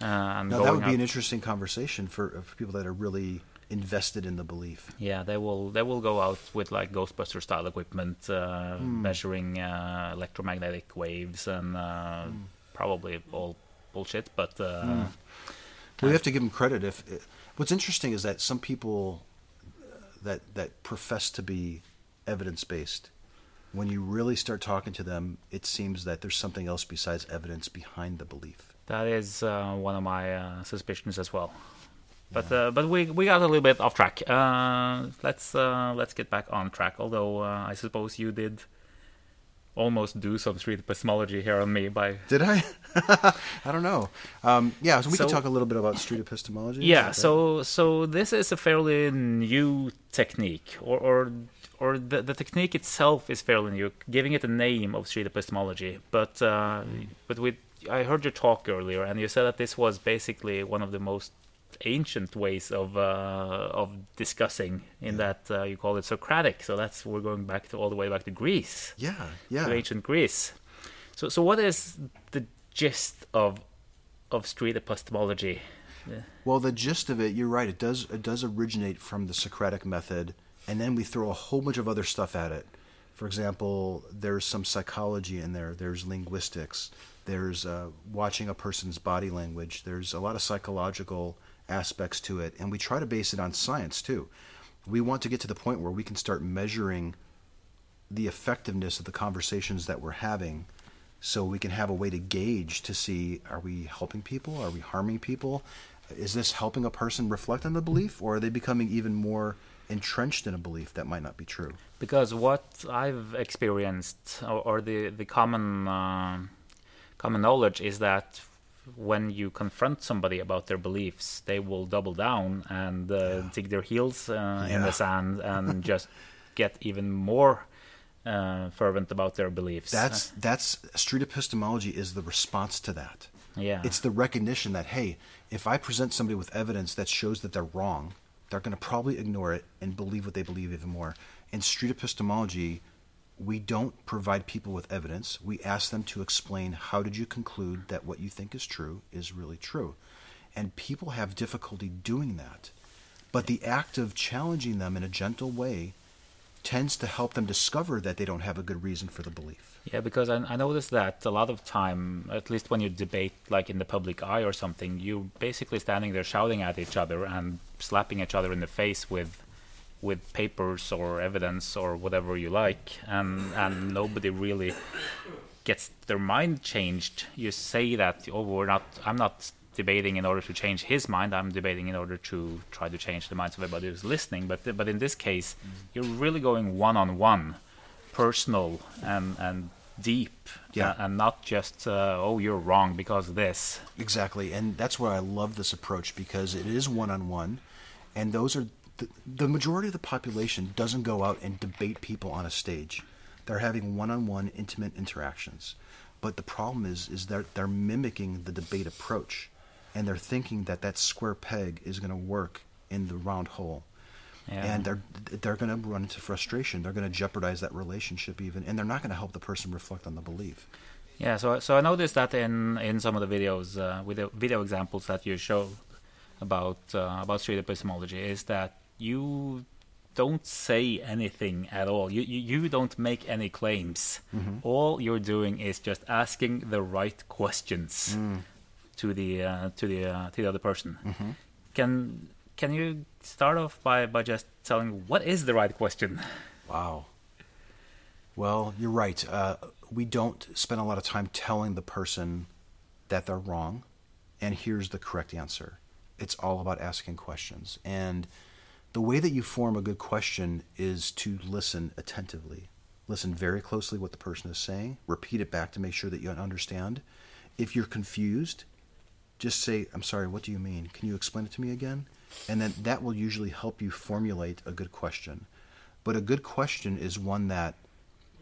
[SPEAKER 4] Uh, and
[SPEAKER 7] Now that would be an interesting conversation for, for people that are really invested in the belief.
[SPEAKER 4] Yeah, they will they will go out with like Ghostbuster style equipment, uh,
[SPEAKER 7] Hmm.
[SPEAKER 4] measuring uh, electromagnetic waves and uh,
[SPEAKER 7] Hmm.
[SPEAKER 4] probably all bullshit. But uh,
[SPEAKER 7] Well, we have to give them credit. If what's interesting is that some people uh, that that profess to be evidence based, when you really start talking to them, it seems that there's something else besides evidence behind the belief.
[SPEAKER 4] that is uh, one of my uh, suspicions as well. But uh, but we we got a little bit off track. Uh, let's uh, let's get back on track. Although uh, I suppose you did almost do some street epistemology here on me by
[SPEAKER 7] Did I? I don't know. Um, yeah, so we can talk a little bit about street epistemology.
[SPEAKER 4] Yeah, so so this is a fairly new technique, or or or the, the technique itself is fairly new, giving it a name of street epistemology. But uh, but with I heard your talk earlier, and you said that this was basically one of the most ancient ways of uh, of discussing. In that uh, you call it Socratic, so that's we're going back to all the way back to Greece,
[SPEAKER 7] yeah,
[SPEAKER 4] to ancient Greece. So so what is the gist of of street epistemology?
[SPEAKER 7] Well, the gist of it, you're right. It does it does originate from the Socratic method, and then we throw a whole bunch of other stuff at it. For example, there's some psychology in there. There's linguistics. There's uh, watching a person's body language. There's a lot of psychological aspects to it, and we try to base it on science too. We want to get to the point where we can start measuring the effectiveness of the conversations that we're having so we can have a way to gauge to see are we helping people? Are we harming people? Is this helping a person reflect on the belief or are they becoming even more entrenched in a belief that might not be true?
[SPEAKER 4] Because what I've experienced, or, or the the common uh, common knowledge, is that when you confront somebody about their beliefs, they will double down and uh, dig their heels uh, in the sand and just get even more uh, fervent about their beliefs.
[SPEAKER 7] that's that's street epistemology is the response to that.
[SPEAKER 4] Yeah,
[SPEAKER 7] it's the recognition that hey if i present somebody with evidence that shows that they're wrong they're going to probably ignore it and believe what they believe even more. And street epistemology we don't provide people with evidence. We ask them to explain how did you conclude that what you think is true is really true. And people have difficulty doing that. But the act of challenging them in a gentle way tends to help them discover that they don't have a good reason for the belief.
[SPEAKER 4] Yeah, because I, I noticed that a lot of time, at least when you debate like in the public eye or something, you're basically standing there shouting at each other and slapping each other in the face with with papers or evidence or whatever you like, and and nobody really gets their mind changed. You say that oh we're not I'm not debating in order to change his mind. I'm debating in order to try to change the minds of everybody who's listening. But but in this case, you're really going one on one, personal and and deep,
[SPEAKER 7] Yeah.
[SPEAKER 4] and not just uh, oh you're wrong because of this.
[SPEAKER 7] Exactly, and that's why I love this approach because it is one on one, and those are the, the majority of the population doesn't go out and debate people on a stage. They're having one on one intimate interactions, but the problem is is they're they're mimicking the debate approach, and they're thinking that that square peg is going to work in the round hole.
[SPEAKER 4] Yeah.
[SPEAKER 7] And they're they're going to run into frustration. They're going to jeopardize that relationship even, and they're not going to help the person reflect on the belief.
[SPEAKER 4] Yeah, so so I noticed that in in some of the videos, uh, with the video examples that you show about uh, about street epistemology, is that you don't say anything at all. You you, you don't make any claims. All you're doing is just asking the right questions to the uh, to the uh, to the other person. Can can you start off by by just telling what is the right question?
[SPEAKER 7] Wow. Well, you're right. Uh, we don't spend a lot of time telling the person that they're wrong, and here's the correct answer. It's all about asking questions. And the way that you form a good question is to listen attentively. Listen very closely what the person is saying, repeat it back to make sure that you understand. If you're confused, just say, I'm sorry, what do you mean? Can you explain it to me again? And then that will usually help you formulate a good question. But a good question is one that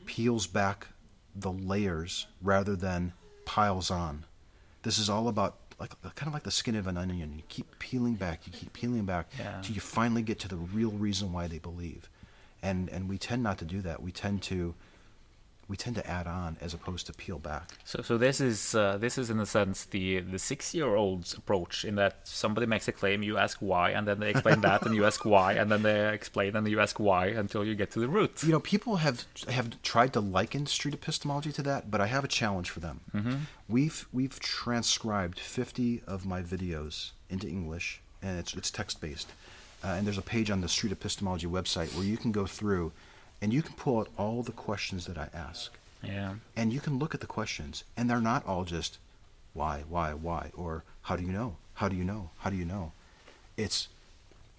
[SPEAKER 7] peels back the layers rather than piles on. This is all about like kind of like the skin of an onion. You keep peeling back, you keep peeling back
[SPEAKER 4] Yeah.
[SPEAKER 7] till you finally get to the real reason why they believe. And and we tend not to do that. We tend to we tend to add on as opposed to peel back.
[SPEAKER 4] So, so this is uh, this is in a sense the the six year old's approach in that somebody makes a claim, you ask why, and then they explain that, and you ask why, and then they explain, and you ask why until you get to the root.
[SPEAKER 7] You know, people have have tried to liken street epistemology to that, but I have a challenge for them.
[SPEAKER 4] Mm-hmm.
[SPEAKER 7] We've we've transcribed fifty of my videos into English, and it's it's text based. Uh, and there's a page on the Street Epistemology website where you can go through, and you can pull out all the questions that I ask,
[SPEAKER 4] Yeah.
[SPEAKER 7] and you can look at the questions, and they're not all just why, why, why, or how do you know, how do you know, how do you know. It's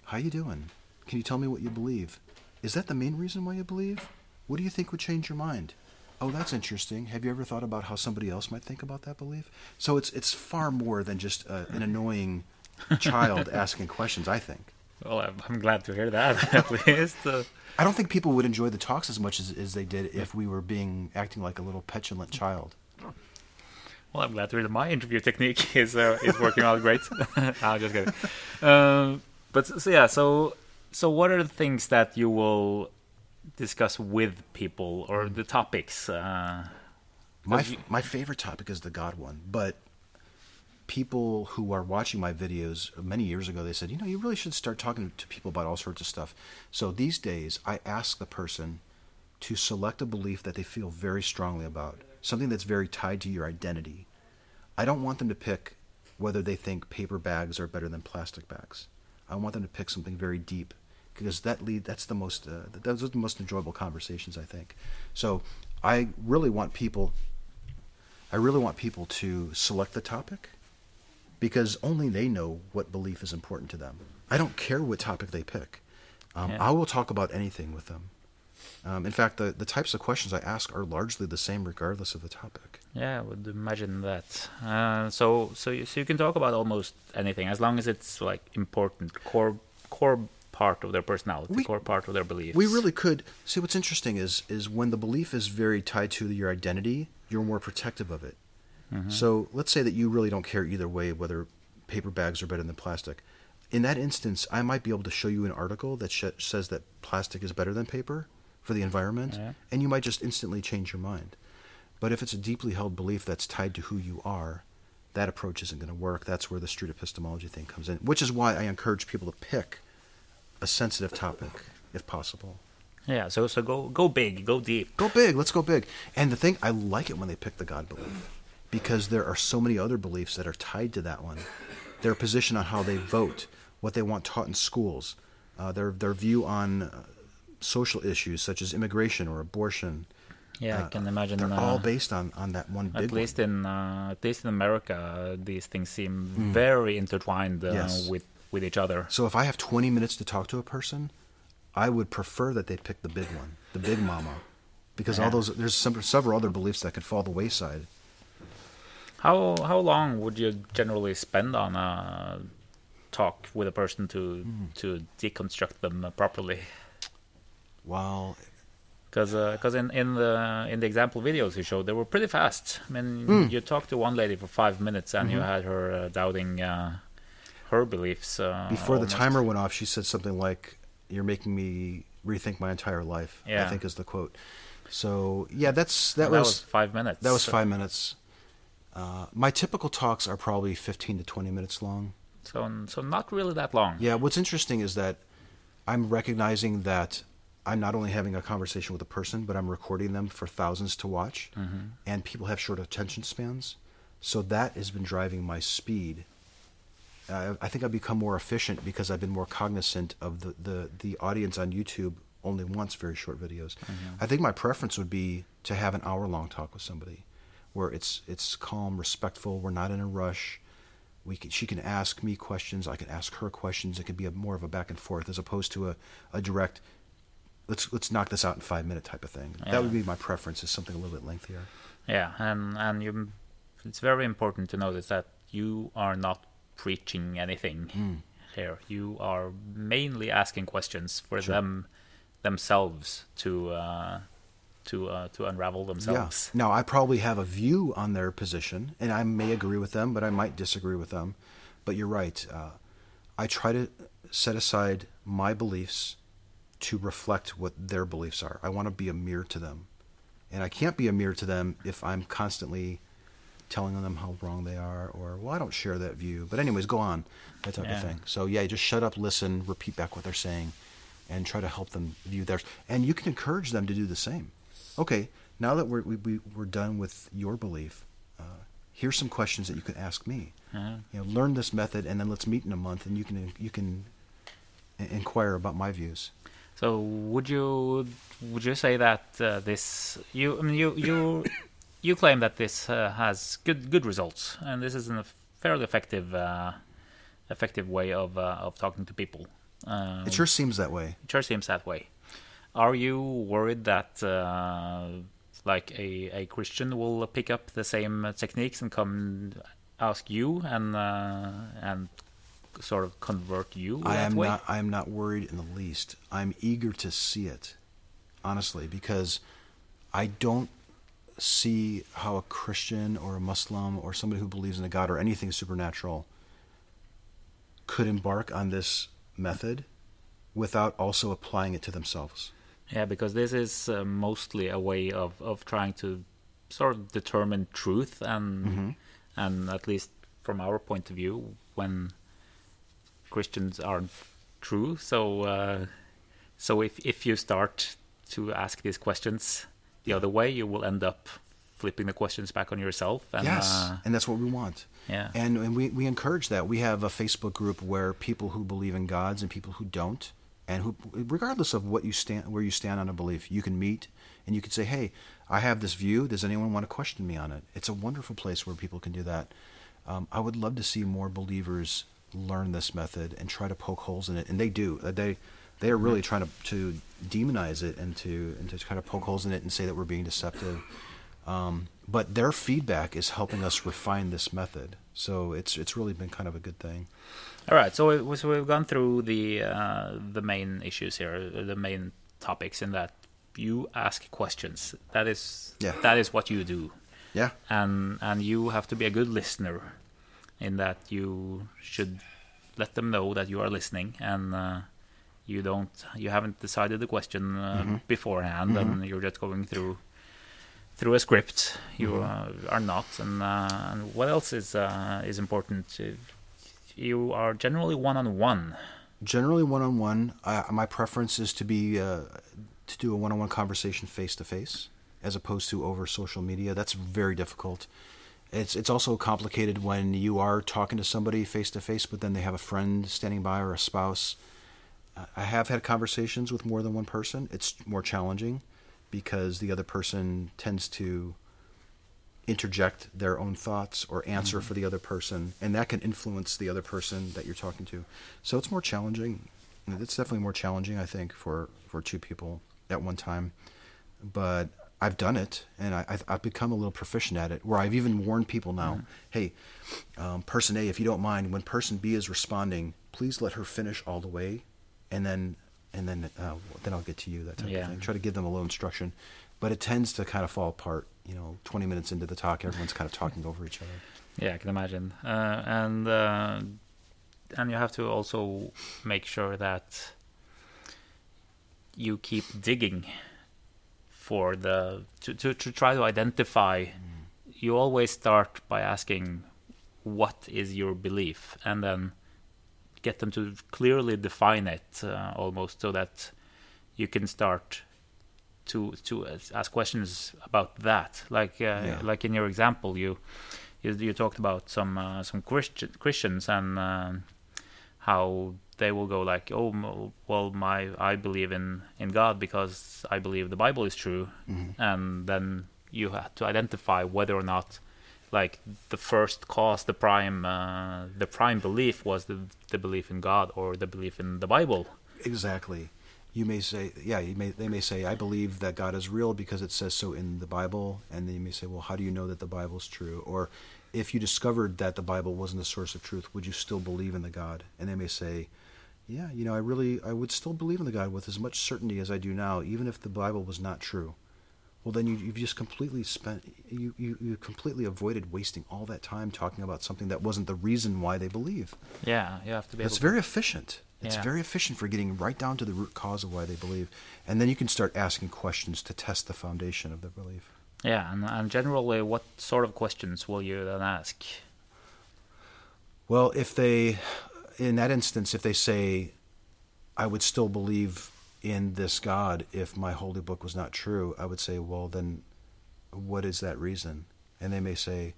[SPEAKER 7] how you doing? Can you tell me what you believe? Is that the main reason why you believe? What do you think would change your mind? Oh, that's interesting. Have you ever thought about how somebody else might think about that belief? So it's it's far more than just uh, an annoying child asking questions. I think.
[SPEAKER 4] Well, I'm, glad to hear that at least.
[SPEAKER 7] I don't think people would enjoy the talks as much as, as they did if we were being acting like a little petulant child.
[SPEAKER 4] well, I'm glad to hear that my interview technique is uh, is working out great. I'm just kidding. Um, but so yeah, so so what are the things that you will discuss with people or the topics? Uh,
[SPEAKER 7] My
[SPEAKER 4] you-
[SPEAKER 7] my favorite topic is the God one, but people who are watching my videos many years ago they said, you know, you really should start talking to people about all sorts of stuff. So these days, I ask the person to select a belief that they feel very strongly about, something that's very tied to your identity. I don't want them to pick whether they think paper bags are better than plastic bags. I want them to pick something very deep because that lead that's the most uh, those are the most enjoyable conversations I think. So I really want people I really want people to select the topic because only they know what belief is important to them. I don't care what topic they pick. Um,
[SPEAKER 4] Yeah.
[SPEAKER 7] I will talk about anything with them. Um, in fact, the, the types of questions I ask are largely the same regardless of the topic.
[SPEAKER 4] Yeah, I would imagine that. Uh, so, so you, so you can talk about almost anything as long as it's like important, core, core part of their personality,
[SPEAKER 7] We-
[SPEAKER 4] core part of their beliefs.
[SPEAKER 7] We really could see what's interesting is is when the belief is very tied to your identity, you're more protective of it. Mm-hmm. So let's say that you really don't care either way whether paper bags are better than plastic. In that instance, I might be able to show you an article that sh- says that plastic is better than paper for the environment,
[SPEAKER 4] Yeah.
[SPEAKER 7] and you might just instantly change your mind. But if it's a deeply held belief that's tied to who you are, that approach isn't going to work. That's where the street epistemology thing comes in, which is why I encourage people to pick a sensitive topic if possible.
[SPEAKER 4] Yeah. So, so go, go big, go deep.
[SPEAKER 7] Go big. Let's go big. And the thing, I like it when they pick the God belief because there are so many other beliefs that are tied to that one. Their position on how they vote, what they want taught in schools, uh, their their view on uh, social issues such as immigration or abortion.
[SPEAKER 4] Yeah, I can imagine.
[SPEAKER 7] They're
[SPEAKER 4] uh,
[SPEAKER 7] all based on, on that one big
[SPEAKER 4] at least
[SPEAKER 7] one.
[SPEAKER 4] in uh, at least in America, uh, these things seem very intertwined uh,
[SPEAKER 7] Yes.
[SPEAKER 4] with with each other.
[SPEAKER 7] So if I have 20 minutes to talk to a person, I would prefer that they pick the big one, the big mama, because all those there's some, several other beliefs that could fall the wayside.
[SPEAKER 4] How how long would you generally spend on a talk with a person to to deconstruct them uh, properly?
[SPEAKER 7] Well,
[SPEAKER 4] Because because in in the in the example videos you showed, they were pretty fast. I mean, you talked to one lady for five minutes, and you had her uh, doubting uh, her beliefs. Uh,
[SPEAKER 7] before the timer went off, she said something like, "You're making me rethink my entire life." I think is the quote. So yeah, that's that,
[SPEAKER 4] that
[SPEAKER 7] was,
[SPEAKER 4] was five minutes.
[SPEAKER 7] that was
[SPEAKER 4] So-
[SPEAKER 7] five minutes. Uh, my typical talks are probably 15 to 20 minutes long.
[SPEAKER 4] So so not really that long.
[SPEAKER 7] Yeah, what's interesting is that I'm recognizing that I'm not only having a conversation with a person, but I'm recording them for thousands to watch, and people have short attention spans. So that has been driving my speed. Uh, I think I've become more efficient because I've been more cognizant of the, the, the audience on YouTube only wants very short videos. I think my preference would be to have an hour long talk with somebody where it's it's calm, respectful, we're not in a rush we can, she can ask me questions. I can ask her questions. It could be a, more of a back and forth as opposed to a, a direct. Let's let's knock this out in five minute type of thing. That would be my preference. Is something a little bit lengthier.
[SPEAKER 4] Yeah, and and you, it's very important to notice that you are not preaching anything
[SPEAKER 7] Hmm.
[SPEAKER 4] here. You are mainly asking questions for them themselves to uh, to uh, to unravel themselves.
[SPEAKER 7] Yeah. Now I probably have a view on their position, and I may agree with them, but I might disagree with them. But you're right. Uh, I try to set aside my beliefs to reflect what their beliefs are. I want to be a mirror to them, and I can't be a mirror to them if I'm constantly telling them how wrong they are, or well, I don't share that view. But anyways, go on, that type
[SPEAKER 4] Yeah.
[SPEAKER 7] of thing. So yeah, just shut up, listen, repeat back what they're saying, and try to help them view theirs. And you can encourage them to do the same. Okay, now that we're we, we, we're done with your belief, uh, here's some questions that you can ask me.
[SPEAKER 4] Uh-huh.
[SPEAKER 7] You know, learn this method, and then let's meet in a month, and you can you can inquire about my views.
[SPEAKER 4] So would you would you say that uh, this you I mean you you you claim that this uh, has good good results and this is a fairly effective uh, effective way of uh, of talking to people. Um,
[SPEAKER 7] It sure seems that way.
[SPEAKER 4] It sure seems that way. Are you worried that uh, like a, a Christian will pick up the same techniques and come ask you and uh, and sort of convert you
[SPEAKER 7] I am
[SPEAKER 4] way?
[SPEAKER 7] not. I am not worried in the least. I'm eager to see it, honestly, because I don't see how a Christian or a Muslim or somebody who believes in a God or anything supernatural could embark on this method without also applying it to themselves.
[SPEAKER 4] Yeah, because this is uh, mostly a way of, of trying to sort of determine truth, and
[SPEAKER 7] Mm-hmm.
[SPEAKER 4] and at least from our point of view, when Christians aren't true, so uh, so if if you start to ask these questions the other way, you will end up flipping the questions back on yourself. And,
[SPEAKER 7] yes,
[SPEAKER 4] uh,
[SPEAKER 7] and that's what we want.
[SPEAKER 4] yeah,
[SPEAKER 7] And, and we, we encourage that. We have a Facebook group where people who believe in gods and people who don't, and who, regardless of what you stand, where you stand on a belief, you can meet and you can say, "Hey, I have this view. Does anyone want to question me on it?" It's a wonderful place where people can do that. Um, I would love to see more believers learn this method and try to poke holes in it, and they do. Uh, They they are really trying to to demonize it and to and to kind of poke holes in it and say that we're being deceptive. Um, but their feedback is helping us refine this method. So it's it's really been kind of a good thing.
[SPEAKER 4] All right, so, we, so we've gone through the uh, the main issues here, the main topics, in that you ask questions. That is
[SPEAKER 7] Yeah.
[SPEAKER 4] that is what you do,
[SPEAKER 7] Yeah.
[SPEAKER 4] and and you have to be a good listener, in that you should let them know that you are listening, and uh, you don't you haven't decided the question uh, beforehand, and you're just going through through a script. You uh, are not, and uh, and what else is uh, is important? You are generally one on one.
[SPEAKER 7] Generally, one on one. My preference is to be uh, to do a one on one conversation face to face, as opposed to over social media. That's very difficult. It's it's also complicated when you are talking to somebody face to face, but then they have a friend standing by or a spouse. I have had conversations with more than one person. It's more challenging because the other person tends to interject their own thoughts or answer for the other person, and that can influence the other person that you're talking to. So it's more challenging. It's definitely more challenging, I think, for for two people at one time. But I've done it, and I, I've, I've become a little proficient at it. Where I've even warned people now, hey, um, person A, if you don't mind, when person B is responding, please let her finish all the way, and then and then uh, then I'll get to you. That type
[SPEAKER 4] Yeah.
[SPEAKER 7] of thing. Try to give them a little instruction, but it tends to kind of fall apart. You know, 20 minutes into the talk, everyone's kind of talking over each other.
[SPEAKER 4] Yeah, I can imagine. Uh, and uh, and you have to also make sure that you keep digging for the to, to, to try to identify. You always start by asking, "What is your belief?" and then get them to clearly define it, uh, almost so that you can start to to ask questions about that. Like uh,
[SPEAKER 7] Yeah.
[SPEAKER 4] like in your example, you you, you talked about some uh, some Christian, Christians and um, how they will go like, oh, well, my I believe in in God because I believe the Bible is true, and then you have to identify whether or not. Like the first cause, the prime, uh, the prime belief was the the belief in God or the belief in the Bible.
[SPEAKER 7] Exactly. You may say, yeah, you may, they may say, I believe that God is real because it says so in the Bible. And then you may say, well, how do you know that the Bible is true? Or if you discovered that the Bible wasn't a source of truth, would you still believe in the God? And they may say, yeah, you know, I really, I would still believe in the God with as much certainty as I do now, even if the Bible was not true. Well, then you, you've just completely spent, you, you, you completely avoided wasting all that time talking about something that wasn't the reason why they believe.
[SPEAKER 4] Yeah, you have to be
[SPEAKER 7] It's
[SPEAKER 4] able. to-
[SPEAKER 7] very efficient. It's
[SPEAKER 4] Yeah.
[SPEAKER 7] very efficient for getting right down to the root cause of why they believe, and then you can start asking questions to test the foundation of their belief.
[SPEAKER 4] Yeah, and, and generally, what sort of questions will you then ask?
[SPEAKER 7] Well, if they, in that instance, if they say, "I would still believe in this God if my holy book was not true," I would say, "Well, then, what is that reason?" And they may say,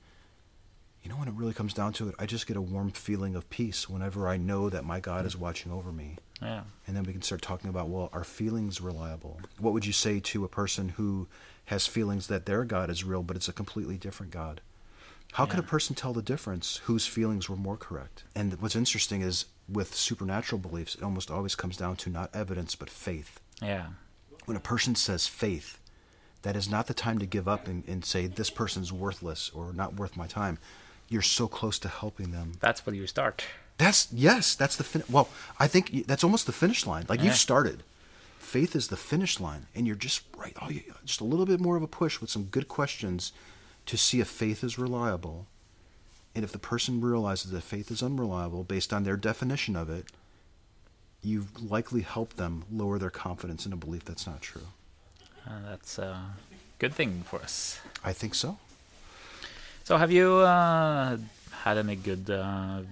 [SPEAKER 7] "You know, when it really comes down to it, I just get a warm feeling of peace whenever I know that my God is watching over me."
[SPEAKER 4] Yeah,
[SPEAKER 7] And then we can start talking about, well, are feelings reliable? What would you say to a person who has feelings that their God is real, but it's a completely different God? How could a person tell the difference whose feelings were more correct? And what's interesting is with supernatural beliefs, it almost always comes down to not evidence, but faith.
[SPEAKER 4] yeah,
[SPEAKER 7] When a person says faith, that is not the time to give up and, and say, this person's worthless or not worth my time. You're so close to helping them.
[SPEAKER 4] that's where you start.
[SPEAKER 7] That's yes, that's the fin- well. I think that's almost the finish line. Like
[SPEAKER 4] Yeah.
[SPEAKER 7] you've started. Faith is the finish line, and you're just right. Oh, you, just a little bit more of a push with some good questions to see if faith is reliable, and if the person realizes that faith is unreliable based on their definition of it, you've likely helped them lower their confidence in a belief that's not true.
[SPEAKER 4] And that's a good thing for us.
[SPEAKER 7] I think so.
[SPEAKER 4] So, have you uh, had any good uh,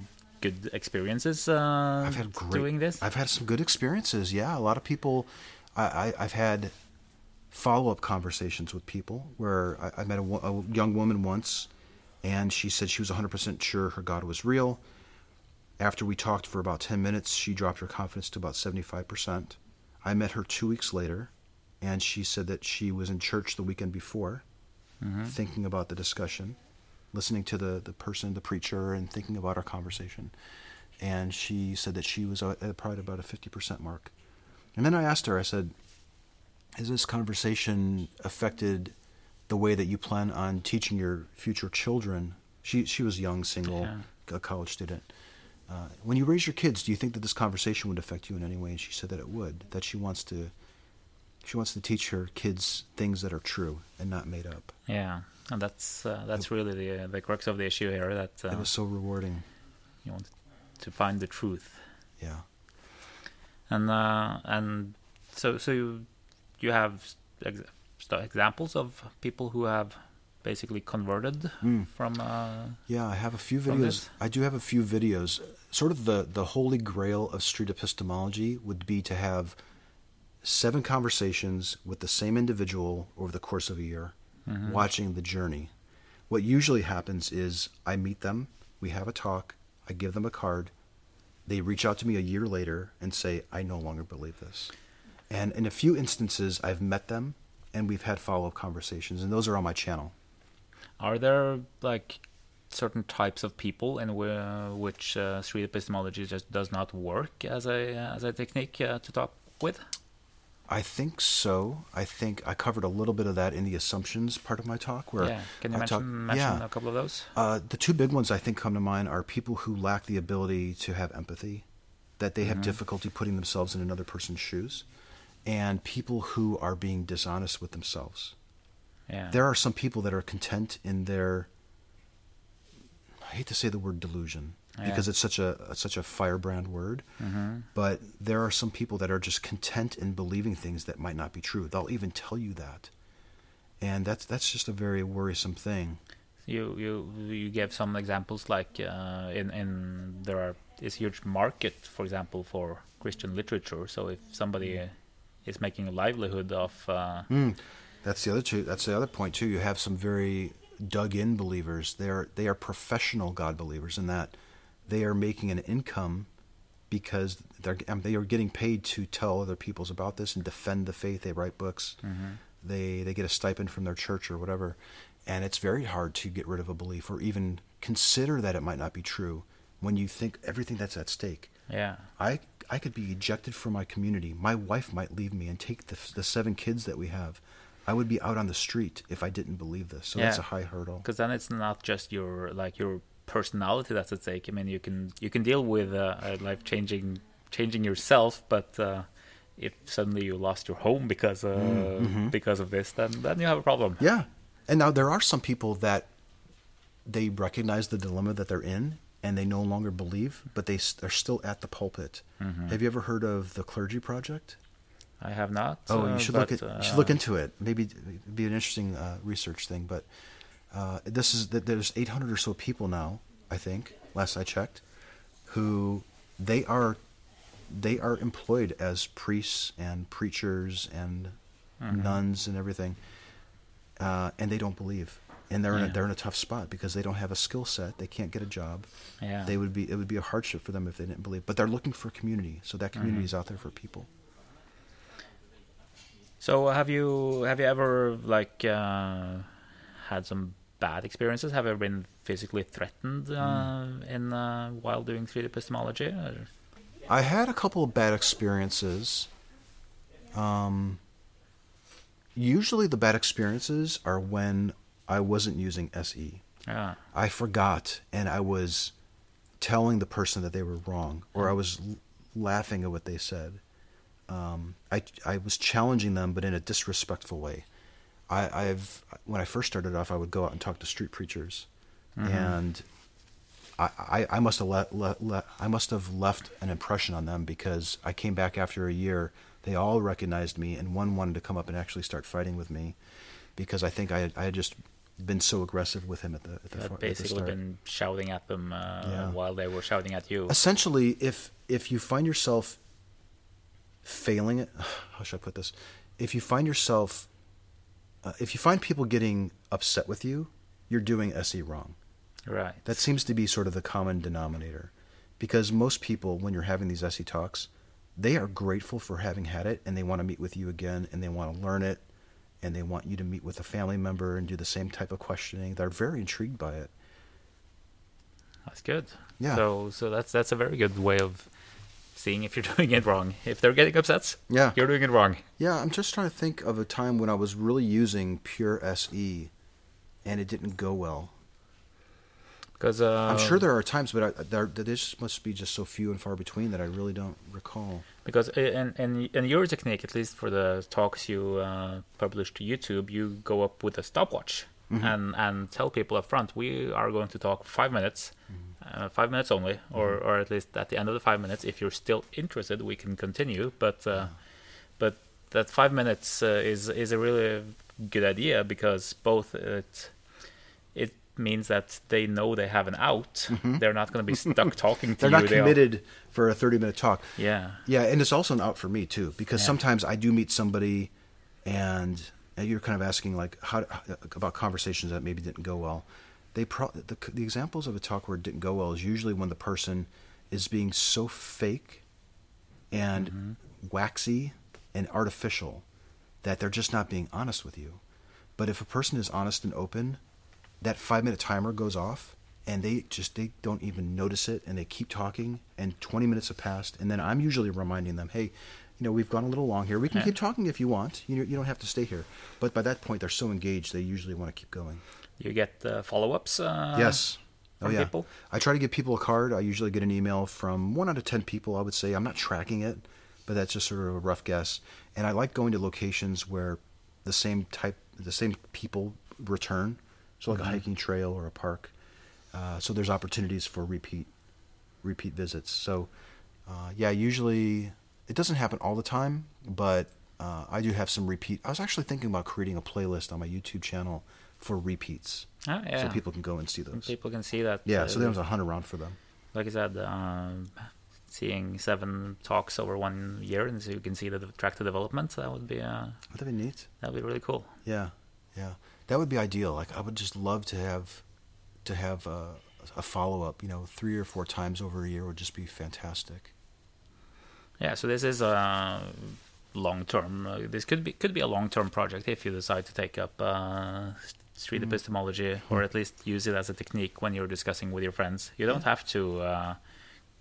[SPEAKER 4] good experiences uh,
[SPEAKER 7] I've had great,
[SPEAKER 4] doing this?
[SPEAKER 7] I've had some good experiences. Yeah, a lot of people. I, I I've had follow up conversations with people where I, I met a, a young woman once, and she said she was 100 percent sure her God was real. After we talked for about 10 minutes, she dropped her confidence to about 75 percent. I met her two weeks later, and she said that she was in church the weekend before, thinking about the discussion, listening to the, the person, the preacher, and thinking about our conversation. And she said that she was at probably about a 50% mark. And then I asked her, I said, Has this conversation affected the way that you plan on teaching your future children? She, she was young, single,
[SPEAKER 4] Yeah.
[SPEAKER 7] a college student. Uh, when you raise your kids, do you think that this conversation would affect you in any way? And she said that it would. That she wants to, she wants to teach her kids things that are true and not made up.
[SPEAKER 4] yeah, and that's uh, that's really the uh, the crux of the issue here. That uh,
[SPEAKER 7] It was so rewarding.
[SPEAKER 4] you want to find the truth,
[SPEAKER 7] Yeah.
[SPEAKER 4] and uh, and so so you you have ex- examples of people who have basically converted
[SPEAKER 7] Mm.
[SPEAKER 4] from. Uh,
[SPEAKER 7] Yeah, I have a few videos. I do have a few videos. Sort of the the holy grail of street epistemology would be to have seven conversations with the same individual over the course of a year,
[SPEAKER 4] Mm-hmm.
[SPEAKER 7] watching the journey. What usually happens is I meet them, we have a talk, I give them a card, they reach out to me a year later and say, I no longer believe this. And in a few instances, I've met them and we've had follow up conversations, and those are on my channel.
[SPEAKER 4] Are there like certain types of people in wh- which uh, street epistemology just does not work as a as a technique uh, to talk with?
[SPEAKER 7] I think so. I think I covered a little bit of that in the assumptions part of my talk. Where
[SPEAKER 4] yeah, can you
[SPEAKER 7] I
[SPEAKER 4] mention,
[SPEAKER 7] talk-
[SPEAKER 4] mention
[SPEAKER 7] yeah.
[SPEAKER 4] a couple of those?
[SPEAKER 7] Uh, the two big ones I think come to mind are people who lack the ability to have empathy, that they have
[SPEAKER 4] Mhm.
[SPEAKER 7] difficulty putting themselves in another person's shoes, and people who are being dishonest with themselves.
[SPEAKER 4] Yeah.
[SPEAKER 7] There are some people that are content in their. I hate to say the word delusion because it's such a such a firebrand word,
[SPEAKER 4] Mhm.
[SPEAKER 7] but there are some people that are just content in believing things that might not be true. They'll even tell you that, and that's that's just a very worrisome thing.
[SPEAKER 4] You you you gave some examples like uh, in in there are is huge market, for example, for Christian literature. So if somebody uh, is making a livelihood of uh,
[SPEAKER 7] Mm. That's the other two. That's the other point too. You have some very dug-in believers. They are they are professional God believers in that they are making an income because they're they are getting paid to tell other people's about this and defend the faith. They write books.
[SPEAKER 4] Mhm.
[SPEAKER 7] They they get a stipend from their church or whatever, and it's very hard to get rid of a belief or even consider that it might not be true when you think everything that's at stake.
[SPEAKER 4] yeah
[SPEAKER 7] I I could be ejected from my community. My wife might leave me and take the the seven kids that we have. I would be out on the street if I didn't believe this. So that's a high hurdle.
[SPEAKER 4] because then it's not just your like your personality that's at stake. I mean, you can you can deal with uh, a life changing changing yourself, but uh, if suddenly you lost your home because uh,
[SPEAKER 7] Mm, mhm.
[SPEAKER 4] because of this, then then you have a problem.
[SPEAKER 7] Yeah. And now there are some people that they recognize the dilemma that they're in and they no longer believe, but they are still at the pulpit.
[SPEAKER 4] Mhm.
[SPEAKER 7] Have you ever heard of the Clergy Project?
[SPEAKER 4] I have not.
[SPEAKER 7] Oh,
[SPEAKER 4] uh,
[SPEAKER 7] you should look
[SPEAKER 4] but,
[SPEAKER 7] at you should look
[SPEAKER 4] uh,
[SPEAKER 7] into it. Maybe it'd be an interesting uh, research thing. But uh, this is that there's 800 or so people now. I think last I checked, who they are they are employed as priests and preachers and
[SPEAKER 4] Mhm.
[SPEAKER 7] nuns and everything, uh, and they don't believe. And they're in a, they're in a tough spot because they don't have a skill set. They can't get a job.
[SPEAKER 4] Yeah.
[SPEAKER 7] They would be it would be a hardship for them if they didn't believe. But they're looking for community, so that community
[SPEAKER 4] Mhm.
[SPEAKER 7] is out there for people.
[SPEAKER 4] So have you have you ever like uh, had some bad experiences? Have you ever been physically threatened uh,
[SPEAKER 7] Hmm.
[SPEAKER 4] in uh, while doing 3D epistemology? Or?
[SPEAKER 7] I had a couple of bad experiences. Um, usually, the bad experiences are when I wasn't using SE.
[SPEAKER 4] Yeah.
[SPEAKER 7] I forgot, and I was telling the person that they were wrong, or I was l- laughing at what they said. Um, I I was challenging them, but in a disrespectful way. I, I've when I first started off, I would go out and talk to street preachers,
[SPEAKER 4] Mhm.
[SPEAKER 7] and I, I, I must have let, I must have left an impression on them because I came back after a year. They all recognized me, and one wanted to come up and actually start fighting with me because I think I had, I had just been so aggressive with him at the at the,
[SPEAKER 4] You
[SPEAKER 7] fr-
[SPEAKER 4] had
[SPEAKER 7] at the
[SPEAKER 4] basically
[SPEAKER 7] start.
[SPEAKER 4] been shouting at them uh,
[SPEAKER 7] Yeah.
[SPEAKER 4] while they were shouting at you.
[SPEAKER 7] Essentially, if if you find yourself failing it, how should I put this? If you find yourself, uh, if you find people getting upset with you, you're doing SE wrong.
[SPEAKER 4] Right.
[SPEAKER 7] That seems to be sort of the common denominator, because most people, when you're having these SE talks, they are grateful for having had it, and they want to meet with you again, and they want to learn it, and they want you to meet with a family member and do the same type of questioning. They're very intrigued by it.
[SPEAKER 4] That's good.
[SPEAKER 7] Yeah.
[SPEAKER 4] So so that's that's a very good way of seeing if you're doing it wrong. If they're getting upsets,
[SPEAKER 7] Yeah.
[SPEAKER 4] you're doing it wrong.
[SPEAKER 7] Yeah, I'm just trying to think of a time when I was really using pure SE, and it didn't go well.
[SPEAKER 4] Because uh,
[SPEAKER 7] I'm sure there are times, but I, there, there must be just so few and far between that I really don't recall.
[SPEAKER 4] Because in, in in your technique, at least for the talks you uh, publish to YouTube, you go up with a stopwatch
[SPEAKER 7] Mhm.
[SPEAKER 4] and and tell people up front, we are going to talk five minutes, uh, five minutes only, or or at least at the end of the five minutes, if you're still interested, we can continue. But uh, but that five minutes uh, is is a really good idea because both it it means that they know they have an out.
[SPEAKER 7] Mhm.
[SPEAKER 4] They're not going to be stuck talking to
[SPEAKER 7] They're
[SPEAKER 4] you.
[SPEAKER 7] not
[SPEAKER 4] They are-
[SPEAKER 7] committed for a 30 minute talk.
[SPEAKER 4] Yeah.
[SPEAKER 7] Yeah, and it's also an out for me too because
[SPEAKER 4] Yeah.
[SPEAKER 7] sometimes I do meet somebody, and and you're kind of asking like how about conversations that maybe didn't go well. They pro the, the examples of a talk where it didn't go well is usually when the person is being so fake and mm-hmm. waxy and artificial that they're just not being honest with you. But if a person is honest and open, that five minute timer goes off and they just they don't even notice it and they keep talking and 20 minutes have passed and then i'm usually reminding them hey you know we've gone a little long here. We can
[SPEAKER 4] Yeah.
[SPEAKER 7] keep talking if you want. You, you don't have to stay here. But by that point they're so engaged they usually want to keep going
[SPEAKER 4] You get the follow-ups. Uh,
[SPEAKER 7] yes. oh yeah.
[SPEAKER 4] people?
[SPEAKER 7] i try to give people a card. I usually get an email from one out of ten people i would say. I'm not tracking it but that's just sort of a rough guess. And i like going to locations where the same type the same people return. So like a hiking trail or a park. Uh, so there's opportunities for repeat repeat visits. So uh, yeah usually it doesn't happen all the time but uh, i do have some repeat. I was actually thinking about creating a playlist on my youtube channel for repeats
[SPEAKER 4] Ah, yeah.
[SPEAKER 7] so people can go and see those
[SPEAKER 4] People can see that.
[SPEAKER 7] yeah
[SPEAKER 4] uh,
[SPEAKER 7] so was a hunt around for them
[SPEAKER 4] like I said, um, seeing seven talks over one year, and so you can see the track the development. That would be uh,
[SPEAKER 7] Would that be neat?
[SPEAKER 4] that would be really cool.
[SPEAKER 7] Yeah, yeah. That would be ideal. Like I would just love to have to have a, a follow up. You know, three or four times over a year would just be fantastic.
[SPEAKER 4] Yeah, so this is a long term. Uh, this could be could be a long term project if you decide to take up uh, street
[SPEAKER 7] Mm-hmm.
[SPEAKER 4] epistemology, or at least use it as a technique when you're discussing with your friends. You don't have to uh,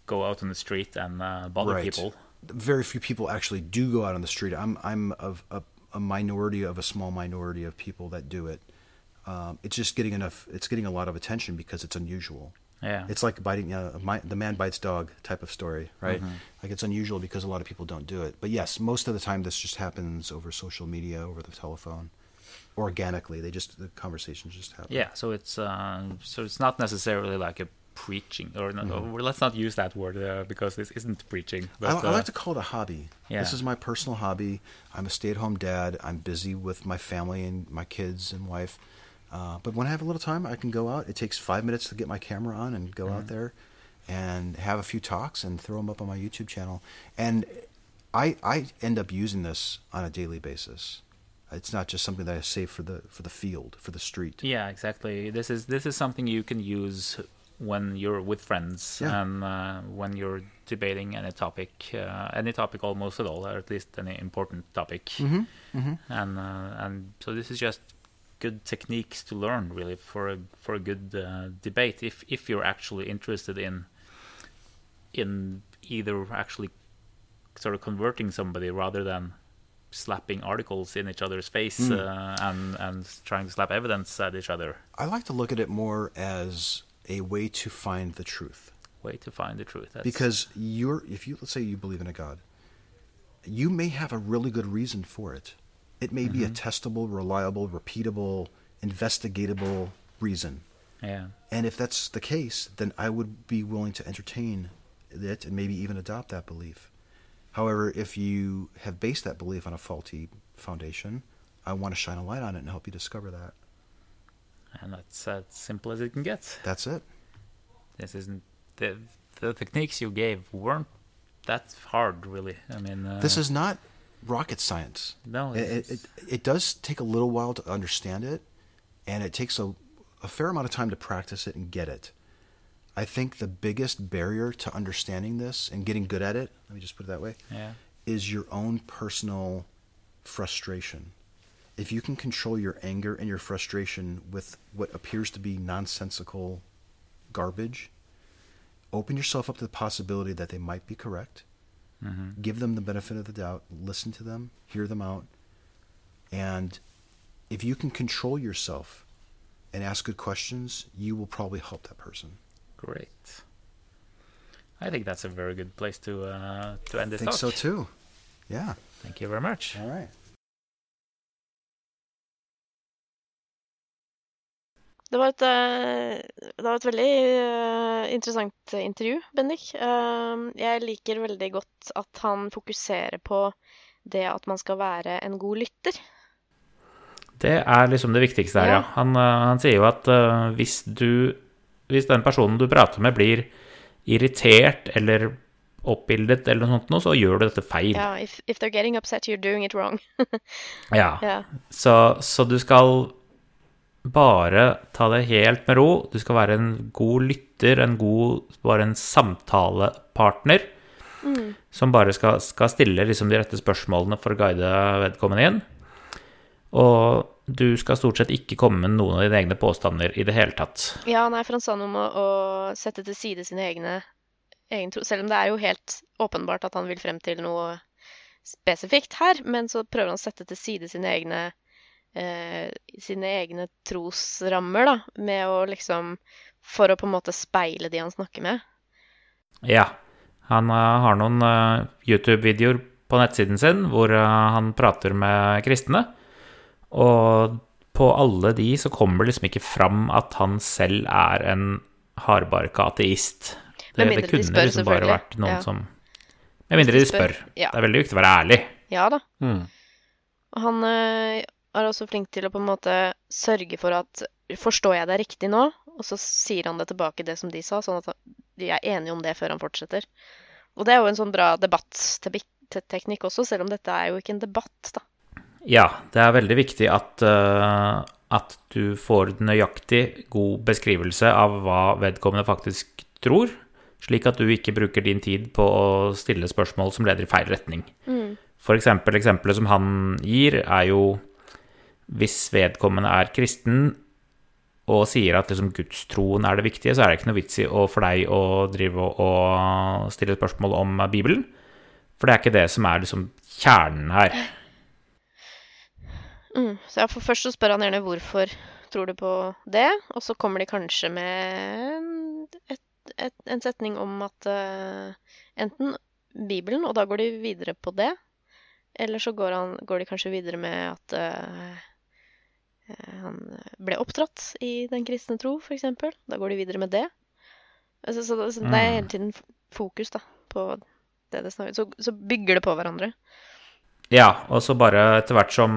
[SPEAKER 4] go out on the street and uh, bother
[SPEAKER 7] Right.
[SPEAKER 4] people.
[SPEAKER 7] Very few people actually do go out on the street. I'm I'm of a, a minority of a small minority of people that do it. Um, it's just getting enough. It's getting a lot of attention because it's unusual.
[SPEAKER 4] Yeah,
[SPEAKER 7] It's like biting uh, my, the man bites dog type of story, right? Like it's unusual because a lot of people don't do it. But yes, most of the time this just happens over social media, over the telephone, organically. They just the conversations just happen.
[SPEAKER 4] yeah. So it's uh, so it's not necessarily like a preaching, or no, or let's not use that word uh, because this isn't preaching. But,
[SPEAKER 7] Mm-hmm. I, I
[SPEAKER 4] uh,
[SPEAKER 7] like to call it a hobby.
[SPEAKER 4] Yeah.
[SPEAKER 7] This is my personal hobby. I'm a stay-at-home dad. I'm busy with my family and my kids and wife. Uh, but when I have a little time, I can go out. It takes five minutes to get my camera on and go out there and have a few talks and throw them up on my YouTube channel. And I I end up using this on a daily basis. It's not just something that I save for the for the field for the street.
[SPEAKER 4] Yeah, exactly. This is this is something you can use when you're with friends
[SPEAKER 7] Yeah.
[SPEAKER 4] and uh, when you're debating any topic, uh, any topic almost at all, or at least any important topic.
[SPEAKER 7] Mm-hmm. Mm-hmm.
[SPEAKER 4] And uh, and so this is just good techniques to learn, really, for a for a good uh, debate. If if you're actually interested in in either actually sort of converting somebody rather than slapping articles in each other's face
[SPEAKER 7] Hmm.
[SPEAKER 4] uh, and and trying to slap evidence at each other.
[SPEAKER 7] I like to look at it more as a way to find the truth.
[SPEAKER 4] way to find the truth. That's,
[SPEAKER 7] because you're if you let's say you believe in a god you may have a really good reason for it it may be a testable reliable repeatable investigatable reason.
[SPEAKER 4] Yeah,
[SPEAKER 7] and if that's the case then i would be willing to entertain it and maybe even adopt that belief. However if you have based that belief on a faulty foundation i want to shine a light on it and help you discover that.
[SPEAKER 4] And that's as simple as it can get.
[SPEAKER 7] that's it.
[SPEAKER 4] This isn't the the techniques you gave weren't that hard, really. I mean, uh,
[SPEAKER 7] this is not rocket science
[SPEAKER 4] no,
[SPEAKER 7] it, it, it, it does take a little while to understand it, and it takes a, a fair amount of time to practice it and get it. I think the biggest barrier to understanding this and getting good at it, let me just put it that way,
[SPEAKER 4] yeah,
[SPEAKER 7] is your own personal frustration. If you can control your anger and your frustration with what appears to be nonsensical garbage, open yourself up to the possibility that they might be correct
[SPEAKER 4] hmm
[SPEAKER 7] give them the benefit of the doubt, listen to them, hear them out, and if you can control yourself and ask good questions, you will probably help that person.
[SPEAKER 4] great. I think that's a very good place to uh, to end this.
[SPEAKER 7] I think
[SPEAKER 4] talk.
[SPEAKER 7] so too. Yeah.
[SPEAKER 4] Thank you very much.
[SPEAKER 7] All right.
[SPEAKER 2] Det var et, eh, det var et veldig eh, interessant intervju, Bendik. Eh, Jeg liker veldig godt at han fokuserer på det at man skal være en god lytter.
[SPEAKER 6] Det er liksom det viktigste her, ja.
[SPEAKER 2] Ja.
[SPEAKER 6] Han, han sier jo at hvis du Hvis den personen du prater med, blir irritert eller oppbildet eller noe sånt, så gjør du dette feil.
[SPEAKER 2] Ja, if, if they're getting upset, you're doing it wrong.
[SPEAKER 6] Ja.
[SPEAKER 2] Ja.
[SPEAKER 6] Så, så du skal
[SPEAKER 4] bare ta det helt med ro. Du skal være en god lytter, en god Bare en samtalepartner. Som bare skal, skal stille liksom de rette spørsmålene for å guide vedkommende inn. Og du skal stort sett ikke komme med noen av dine egne påstander i det hele tatt.
[SPEAKER 2] Ja, nei, for han sa noe om å, å sette til side sine egne egen tro. Selv om det er jo helt åpenbart at han vil frem til noe spesifikt her, men så prøver han å sette til side sine egne eh, sine egne trosrammer, da, med å liksom For å på en måte speile de han snakker med.
[SPEAKER 4] Ja. Han uh, har noen uh, YouTube-videoer på nettsiden sin hvor uh, han prater med kristne. Og på alle de så kommer det liksom ikke fram at han selv er en hardbarka ateist. Det, det kunne de
[SPEAKER 2] spør,
[SPEAKER 4] liksom bare vært noen
[SPEAKER 2] Ja.
[SPEAKER 4] som Med mindre de
[SPEAKER 2] spør, ja.
[SPEAKER 4] Det er veldig viktig å være ærlig.
[SPEAKER 2] Ja da.
[SPEAKER 1] Mm.
[SPEAKER 2] Han er også flink til å på en måte sørge for at Forstår jeg det riktig nå? Og så sier han det tilbake, det som de sa, sånn at de er enige om det før han fortsetter. Og det er jo en sånn bra debatteknikk også, selv om dette er jo ikke en debatt, da.
[SPEAKER 4] Ja, det er veldig viktig at, uh, at du får nøyaktig god beskrivelse av hva vedkommende faktisk tror, slik at du ikke bruker din tid på å stille spørsmål som leder i feil retning. For eksempel, eksempelet som han gir, er jo hvis vedkommende er kristen og sier at liksom gudstroen er det viktige, så er det ikke noe vits i for deg å drive og, stille spørsmål om Bibelen. For det er ikke det som er liksom kjernen her.
[SPEAKER 2] Mm. Så for først så spør han gjerne hvorfor tror du på det, og så kommer de kanskje med et, et, en setning om at uh, enten Bibelen, og da går de videre på det, eller så går, han, går de kanskje videre med at eh, han ble oppdratt i den kristne tro, eksempel. Da går de videre med det. Altså, så, så det er hele tiden fokus da, på det det snakker så, så bygger det på hverandre.
[SPEAKER 4] Ja, og så bare etter hvert som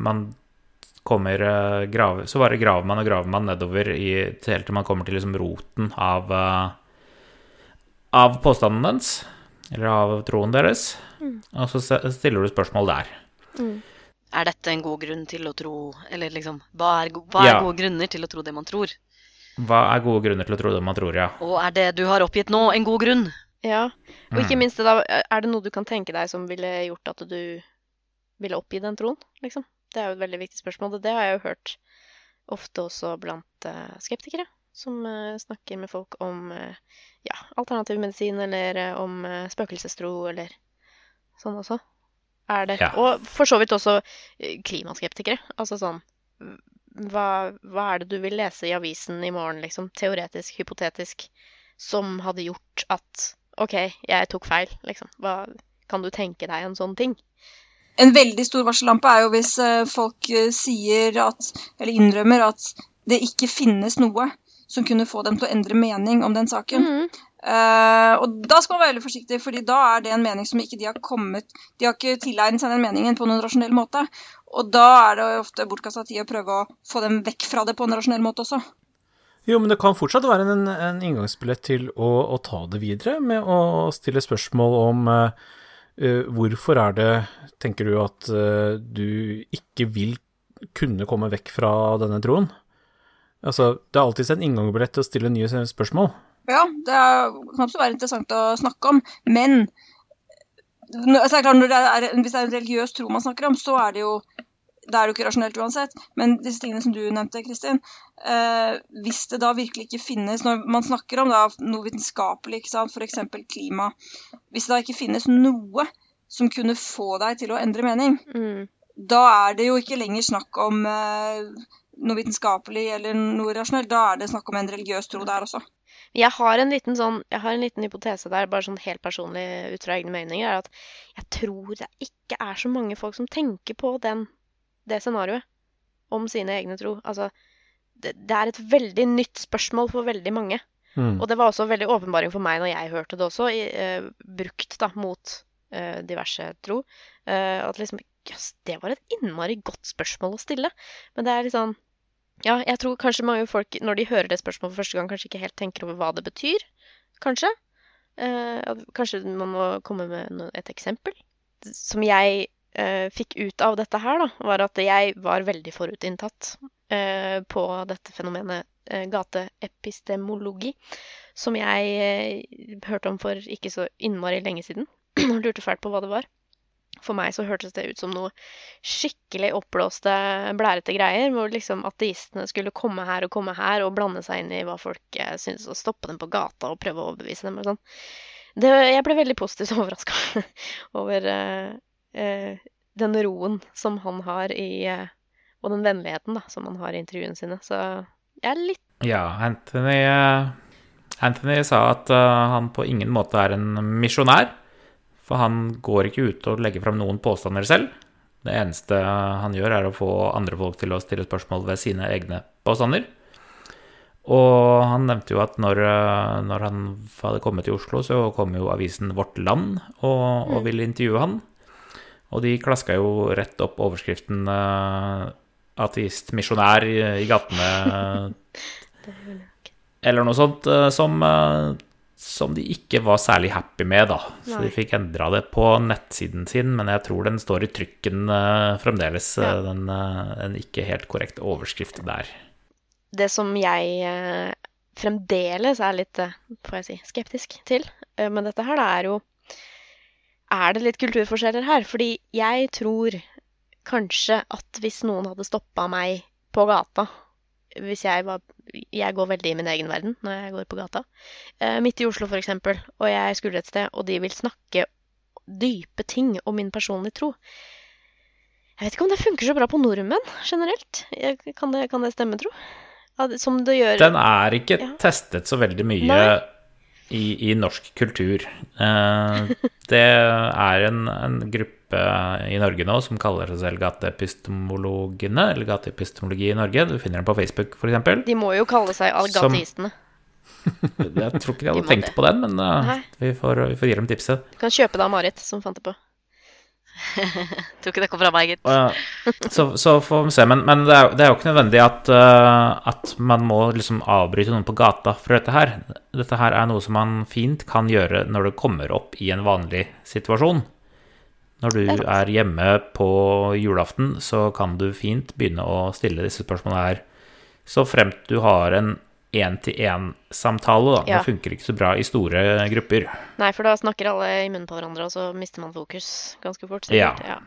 [SPEAKER 4] man kommer eh, grave, Så bare graver man og graver man nedover i, helt til man kommer til liksom roten av eh, Av påstanden dens, eller av troen deres. Og så stiller du spørsmål der.
[SPEAKER 3] Er dette en god grunn til å tro Eller liksom, hva er, go- hva er
[SPEAKER 4] Ja.
[SPEAKER 3] gode grunner til å tro det man tror?
[SPEAKER 4] Hva er gode grunner til å tro det man tror, ja?
[SPEAKER 3] Og er det du har oppgitt nå, en god grunn?
[SPEAKER 2] Ja, og ikke minst da, er det noe du kan tenke deg som ville gjort at du ville oppgi den troen, liksom? Det er jo et veldig viktig spørsmål, og det har jeg jo hørt ofte også blant eh, skeptikere, som uh, snakker med folk om uh, ja, alternativ medisin, eller uh, om spøkelsestro, eller sånn også. Er det.
[SPEAKER 4] Ja.
[SPEAKER 2] Og for så vidt også eh, klimaskeptikere. Altså sånn hva, hva er det du vil lese i avisen i morgen, liksom? Teoretisk, hypotetisk, som hadde gjort at OK, jeg tok feil, liksom. Hva, kan du tenke deg en sånn ting?
[SPEAKER 5] En veldig stor varsellampe er jo hvis eh, folk eh, sier at, eller innrømmer at det ikke finnes noe som kunne få dem til å endre mening om den saken.
[SPEAKER 2] Mhm.
[SPEAKER 5] Uh, og da skal man være veldig forsiktig, fordi da er det en mening som ikke de har kommet De har ikke tilegnet seg den meningen på noen rasjonell måte. Og da er det ofte bortkasta tid å prøve å få dem vekk fra det på en rasjonell måte også.
[SPEAKER 1] Jo, men det kan fortsatt være en, en inngangsbillett til å, å ta det videre med å stille spørsmål om eh, eh, hvorfor er det, tenker du, at uh, du ikke vil kunne komme vekk fra denne troen? Altså, det er alltids en inngangsbillett til å stille nye spørsmål.
[SPEAKER 5] Ja, det er, kan absolutt være interessant å snakke om, men altså, så er klart, når det er, hvis det er en religiøs tro man snakker om, så er det jo det er jo ikke rasjonelt uansett. Men disse tingene som du nevnte, Kristin. Eh, hvis det da virkelig ikke finnes Når man snakker om da, noe vitenskapelig, ikke sant, f.eks. klima Hvis det da ikke finnes noe som kunne få deg til å endre mening,
[SPEAKER 2] Mm.
[SPEAKER 5] da er det jo ikke lenger snakk om eh, noe vitenskapelig eller noe rasjonelt. Da er det snakk om en religiøs tro der også.
[SPEAKER 2] Jeg har en liten sånn, jeg har en liten hypotese der, bare sånn helt personlig ut fra egne meninger, er at jeg tror det ikke er så mange folk som tenker på den, det scenarioet om sine egne tro. Altså, det, det er et veldig nytt spørsmål for veldig mange.
[SPEAKER 1] Mm.
[SPEAKER 2] Og det var også veldig åpenbaring for meg når jeg hørte det også, i, uh, brukt da, mot uh, diverse tro. Uh, at liksom Jøss, det var et innmari godt spørsmål å stille. Men det er litt sånn Ja, jeg tror kanskje mange folk, når de hører det spørsmålet for første gang, kanskje ikke helt tenker over hva det betyr. Kanskje. Eh, kanskje man må komme med et eksempel. Som jeg eh, fikk ut av dette her, da, var at jeg var veldig forutinntatt eh, på dette fenomenet eh, gateepistemologi, som jeg eh, hørte om for ikke så innmari lenge siden. Og lurte fælt på hva det var. For meg så hørtes det ut som noe skikkelig oppblåste, blærete greier. Hvor liksom ateistene skulle komme her og komme her og blande seg inn i hva folk eh, syntes, og stoppe dem på gata og prøve å overbevise dem og sånn. Det, jeg ble veldig positivt overraska over uh, uh, den roen som han har i uh, Og den vennligheten da, som han har i intervjuene sine. Så jeg er litt
[SPEAKER 4] Ja, Anthony, Anthony sa at han på ingen måte er en misjonær. For han går ikke ut og legger fram noen påstander selv. Det eneste han gjør, er å få andre folk til å stille spørsmål ved sine egne påstander. Og han nevnte jo at når, eh, når han hadde kommet til Oslo, så kom jo avisen Vårt Land og, og ville intervjue han. Og de klaska jo rett opp overskriften uh, 'Ateist misjonær i, i gatene' eller noe sånt, eh, som, som de ikke var særlig happy med, da. Så
[SPEAKER 2] Nei.
[SPEAKER 4] de fikk endra det på nettsiden sin, men jeg tror den står i trykken uh, fremdeles, eh,
[SPEAKER 2] Ja.
[SPEAKER 4] den, uh, en ikke helt korrekt overskrift der.
[SPEAKER 2] det som jeg uh, fremdeles er litt, får jeg si, skeptisk til med dette her, da er jo Er det litt kulturforskjeller her? Fordi jeg tror kanskje at hvis noen hadde stoppa meg på gata Hvis jeg var Jeg går veldig i min egen verden når jeg går på gata. eh, Midt i Oslo, eksempel, og jeg skulle et sted, og de vil snakke dype ting om min personlige tro. Jeg vet ikke om det funker så bra på nordmenn generelt. Kan, det, kan det stemme, tro? Som det gjør
[SPEAKER 4] Den er ikke
[SPEAKER 2] Ja.
[SPEAKER 4] testet så veldig mye i, i norsk kultur. Eh, det er en, en gruppe i Norge nå som kaller seg selv Gateepistemologene, eller Gateepistemologi i Norge. Du finner dem på Facebook, f.eks.
[SPEAKER 2] De må jo kalle seg algateistene.
[SPEAKER 4] Jeg tror ikke de
[SPEAKER 2] De
[SPEAKER 4] hadde
[SPEAKER 2] de
[SPEAKER 4] tenkt
[SPEAKER 2] det.
[SPEAKER 4] på den, men
[SPEAKER 2] uh,
[SPEAKER 4] vi, får, vi får gi dem tipset.
[SPEAKER 2] Du kan kjøpe det av Marit, som fant det på.
[SPEAKER 3] Tror ikke det kom fra meg, gitt.
[SPEAKER 4] Så, så får vi se. Men, men det, er, det er jo ikke nødvendig at, uh, at man må liksom avbryte noen på gata for dette her. Dette her er noe som man fint kan gjøre når det kommer opp i en vanlig situasjon. Når du
[SPEAKER 2] er
[SPEAKER 4] er hjemme på julaften, så kan du fint begynne å stille disse spørsmålene her. Så fremt du har en én-til-én-samtale, da.
[SPEAKER 2] Ja.
[SPEAKER 4] Det funker ikke så bra i store grupper.
[SPEAKER 2] Nei, for da snakker alle i munnen på hverandre, og så mister man fokus ganske fort.
[SPEAKER 4] Ja.
[SPEAKER 2] sikkert. ja.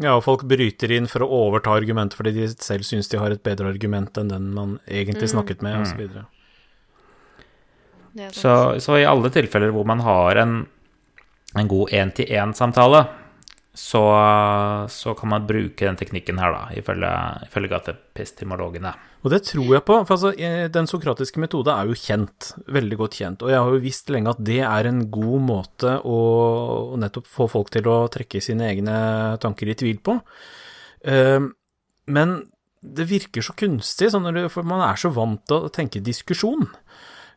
[SPEAKER 1] Ja, og folk bryter inn for å overta argumentet fordi de selv syns de har et bedre argument enn den man egentlig
[SPEAKER 2] Mm.
[SPEAKER 1] snakket med,
[SPEAKER 4] Mm.
[SPEAKER 1] osv.
[SPEAKER 2] Er.
[SPEAKER 4] Så, så i alle tilfeller hvor man har en, en god én-til-én-samtale, så, så kan man bruke den teknikken her, da, ifølge, ifølge gatepistemologene.
[SPEAKER 1] Og det tror jeg på, for altså, eh, den sokratiske metode er jo kjent, veldig godt kjent, og jeg har jo visst lenge at det er en god måte å, nettopp få folk til å trekke sine egne tanker i tvil på. Eh, Men det virker så kunstig, sånn for man er så vant til å tenke diskusjon.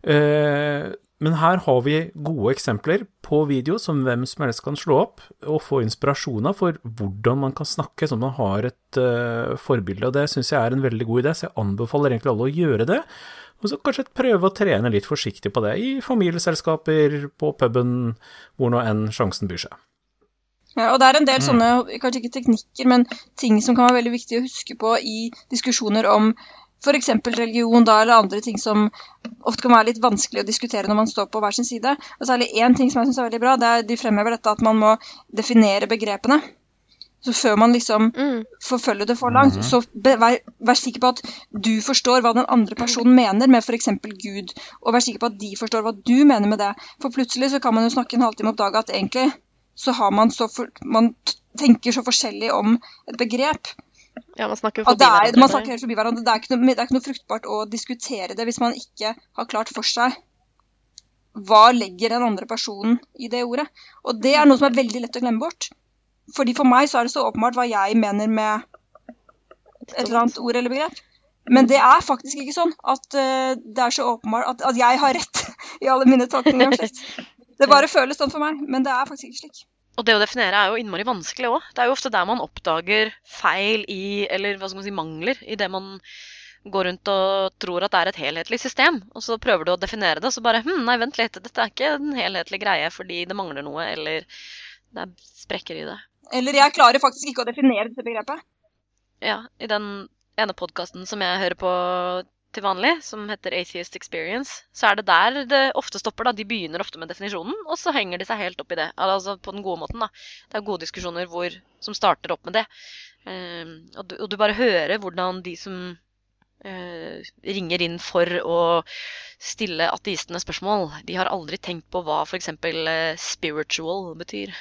[SPEAKER 1] Eh, Men her har vi gode eksempler på video som hvem som helst kan slå opp, og få inspirasjon av for hvordan man kan snakke, at man har et eh, forbilde. Og det syns jeg er en veldig god idé, så jeg anbefaler egentlig alle å gjøre det. Og så kanskje prøve å trene litt forsiktig på det, i familieselskaper, på puben, hvor nå enn sjansen byr seg.
[SPEAKER 5] Ja, og det er en del sånne, kanskje ikke teknikker, men ting som kan være veldig viktig å huske på i diskusjoner om f.eks. religion da, eller andre ting som ofte kan være litt vanskelig å diskutere når man står på hver sin side. Og særlig én ting som jeg syns er veldig bra, det er de fremhever dette at man må definere begrepene. Så før man liksom
[SPEAKER 2] Mm.
[SPEAKER 5] forfølger det for langt, så be, vær, vær sikker på at du forstår hva den andre personen mener med f.eks. Gud, og vær sikker på at de forstår hva du mener med det. For plutselig så kan man jo snakke en halvtime oppdage at egentlig så har man så for, Man tenker så forskjellig om et begrep.
[SPEAKER 2] Ja, man snakker forbi
[SPEAKER 5] er,
[SPEAKER 2] hverandre.
[SPEAKER 5] man snakker helt forbi hverandre. Det er, ikke noe, det er ikke noe fruktbart å diskutere det hvis man ikke har klart for seg hva legger den andre personen i det ordet. Og det er noe som er veldig lett å glemme bort. Fordi for meg så er det så åpenbart hva jeg mener med et eller annet ord eller begrep. Men det er faktisk ikke sånn at uh, det er så åpenbart at, at jeg har rett i alle mine tolkninger om. Det bare føles sånn for meg, men det er faktisk ikke slik.
[SPEAKER 3] Og det å definere er jo innmari vanskelig òg. Det er jo ofte der man oppdager feil i, eller hva skal man si, mangler i det man går rundt og tror at det er et helhetlig system. Og så prøver du å definere det, og så bare hm, nei, vent litt, dette er ikke en helhetlig greie fordi det mangler noe, eller det er sprekker i det.
[SPEAKER 5] Eller jeg klarer faktisk ikke å definere dette begrepet.
[SPEAKER 3] Ja, i den ene podkasten som jeg hører på til vanlig, som heter Atheist Experience, så er det der det ofte stopper. da. De begynner ofte med definisjonen, og så henger de seg helt opp i det. Altså på den gode måten, da. Det er gode diskusjoner hvor, som starter opp med det. Uh, og, du, og, du, bare hører hvordan de som uh, ringer inn for å stille ateistene spørsmål, de har aldri tenkt på hva f.eks. Uh, spiritual betyr.